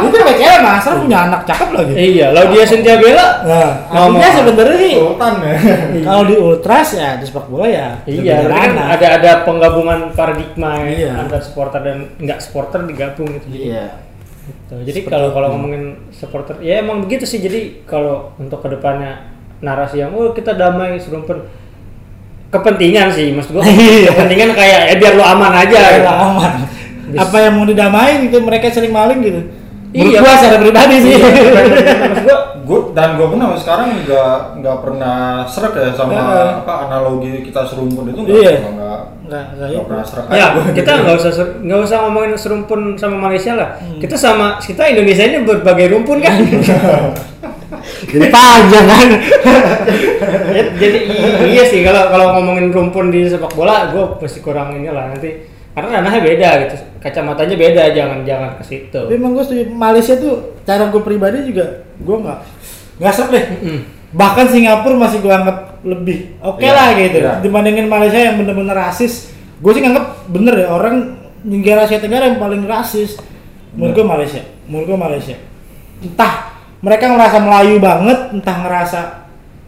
itu BCL mas Asraf punya anak cakep lagi Iya, Laudia Cynthia Bella. nah artinya sebenarnya sih Sultan ya kalau di ultras ya di sepak bola ya Iya, kan ada ada penggabungan paradigma ya, Iya. antara supporter dan nggak supporter digabung gitu. Iya gitu. Jadi kalau kalau ngomongin supporter, ya emang begitu sih. Jadi kalau untuk ke depannya narasi yang oh kita damai serumpun kepentingan sih, maksud gua Iya. kepentingan kayak ya biar lu aman aja. ya gitu. aman apa yang mau didamain itu mereka sering maling gitu Menurut Iya. gua secara pribadi sih Iya, maksud gua gue dan gue pun sampai sekarang nggak nggak pernah serak ya sama apa analogi kita serumpun itu Iya. nggak nggak nggak nggak nggak itu. pernah serak Ya, aja gua kita gitu. nggak usah nggak usah ngomongin serumpun sama Malaysia lah. Hmm. Kita sama kita Indonesia ini berbagai rumpun kan. jadi panjang kan Ya, Jadi iya sih kalau kalau ngomongin rumpun di sepak bola, gue pasti kurang ini lah nanti karena ranahnya beda gitu, kacamatanya beda, jangan jangan ke situ. Tapi emang gue setuju Malaysia tuh cara gue pribadi juga gue nggak nggak serap deh. Mm. Bahkan Singapura masih gue anggap lebih oke Iya, lah gitu iya. dibandingin Malaysia yang bener-bener rasis. Gue sih nganggap bener ya orang negara Asia Tenggara yang paling rasis. Menurut gue Malaysia, menurut gue Malaysia. Entah mereka ngerasa Melayu banget, entah ngerasa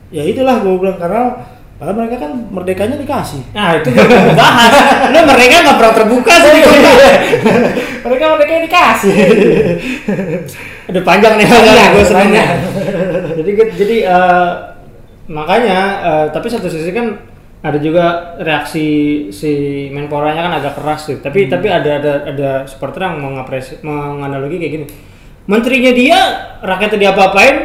ya itulah gue bilang karena padahal mereka kan merdekanya dikasih. Nah itu gue bahas. Lu mereka nggak pernah terbuka sih. Iya. mereka merdekanya dikasih. Udah panjang nih Panjang, gue senangnya. jadi jadi eh, makanya eh, tapi satu sisi kan ada juga reaksi si Menporanya kan agak keras sih. Tapi tapi ada ada ada supporter yang mengapresi menganalogi kayak gini. Menterinya dia rakyatnya diapa-apain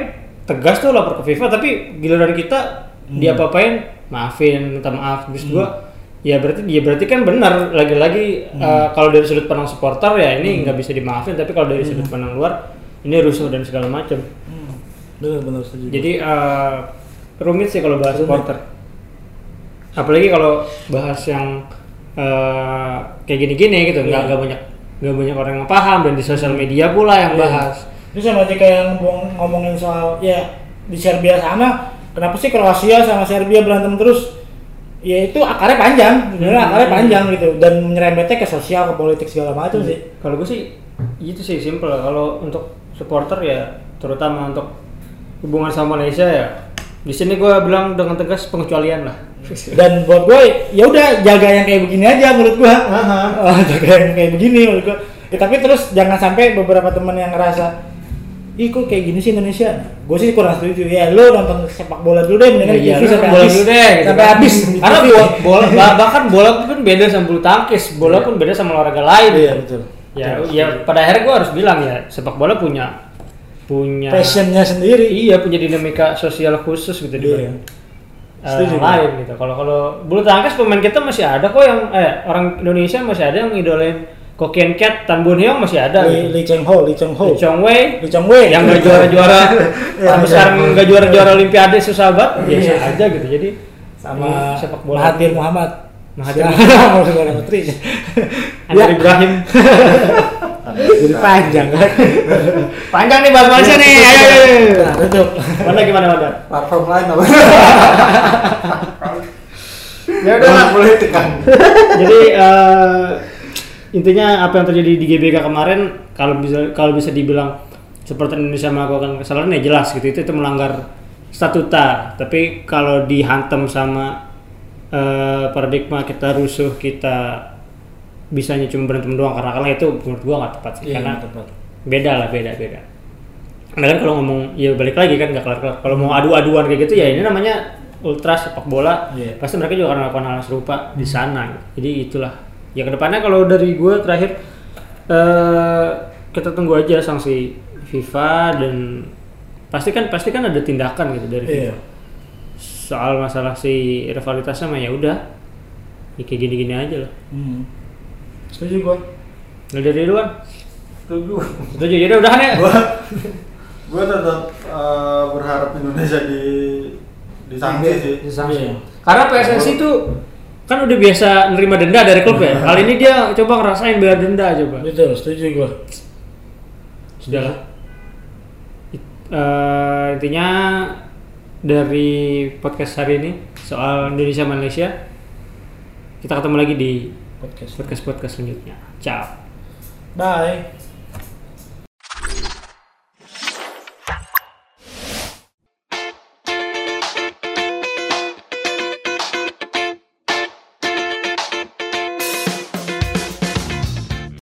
tegas tuh lapor ke FIFA tapi giliran kita diapa-apain maafin minta maaf. Terus gua ya berarti ya berarti kan benar. Lagi-lagi eh, kalau dari sudut pandang supporter ya ini nggak bisa dimaafin. Tapi kalau dari sudut pandang luar ini rusuh dan segala macam. Hmm. Setuju. jadi eh, rumit sih kalau bahas Rumit. supporter. Apalagi kalau bahas yang eh, kayak gini-gini gitu. Nggak Iya. nggak banyak nggak banyak orang yang paham. Dan di sosial media pula yang Iya. bahas. Ini sama aja kayak yang ngomong- ngomongin soal ya di Serbia sana, kenapa sih Kroasia sama Serbia berantem terus? Ya itu akarnya panjang, sebenarnya Hmm. akarnya panjang gitu dan menyerempetnya ke sosial, ke politik segala macam sih. Kalau gue sih itu sih simple. Kalau untuk supporter ya terutama untuk hubungan sama Malaysia ya di sini gue bilang dengan tegas pengecualian lah. Dan buat gue ya udah jaga yang kayak begini aja menurut gue. Oh, jaga yang kayak begini menurut gue. Ya, tapi terus jangan sampai beberapa teman yang ngerasa Ih kok kayak gini sih Indonesia? Gue sih kurang setuju. Ya lu nonton sepak bola dulu deh, mendingan Iya, TV sampai bola habis. dulu deh, gitu sampai kan. habis. Karena bola, bola bah- bahkan bola pun beda sama bulu tangkis, bola pun beda sama olahraga lain. Iya betul. Ya, ya pada akhirnya gue harus bilang ya sepak bola punya punya Passionnya sendiri. Iya punya dinamika sosial khusus gitu di Iya. eh, Setuju, yang lain gitu. Kalau kalau bulu tangkis pemain kita masih ada kok yang eh orang Indonesia masih ada yang idolain Kokian Cat, Tan Bun Hyung masih ada. Lee, gitu. Lee Cheng Ho, Lee Cheng Ho. Lee Chong Wei Lee Chong Wei. yang gak juara-juara Iya, sampai iya. sekarang gak juara-juara Olimpiade susah banget biasa Iya. aja gitu. Jadi sama sepak bola Mahathir Muhammad. Mahathir Muhammad Putri. Anwar Ibrahim. Jadi panjang kan. Panjang nih bahas Malaysia nih. Ayo, ayo. Nah, tutup. Mana gimana Wanda? Platform lain apa? Ya udah lah. boleh tekan. Jadi eh, intinya apa yang terjadi di GBK kemarin kalau bisa kalau bisa dibilang seperti Indonesia melakukan kesalahan ya jelas gitu itu itu melanggar statuta. Tapi kalau dihantam sama eh, paradigma kita rusuh kita bisanya cuma berantem doang karena karena itu menurut gua nggak tepat sih Iya, karena tepat. beda lah beda beda. Nah kan kalau ngomong ya balik lagi kan nggak kelar kelar. Kalau mau adu-aduan kayak gitu ya ini namanya ultra sepak bola. Iya. Pasti mereka juga akan melakukan hal serupa di sana. Jadi itulah. Ya ke depannya kalau dari gue terakhir eh kita tunggu aja sanksi FIFA dan pasti kan pasti kan ada tindakan gitu dari FIFA. Iya. Soal masalah si rivalitasnya mah ya udah. Ya kayak gini-gini aja lah. Hmm. Setuju gua. Nah dari luar. Tunggu. Setuju jadi udahan ya. Gua gua tetap eh, berharap Indonesia di disanksi sih. Disanksi. Iya. Karena PSSI itu kan udah biasa nerima denda dari klub ya. Kali ini dia coba ngerasain bayar denda coba. Betul, setuju gua. Sudahlah. It- eh, intinya dari podcast hari ini soal Indonesia Malaysia kita ketemu lagi di Podcast. podcast podcast selanjutnya. Ciao. Bye.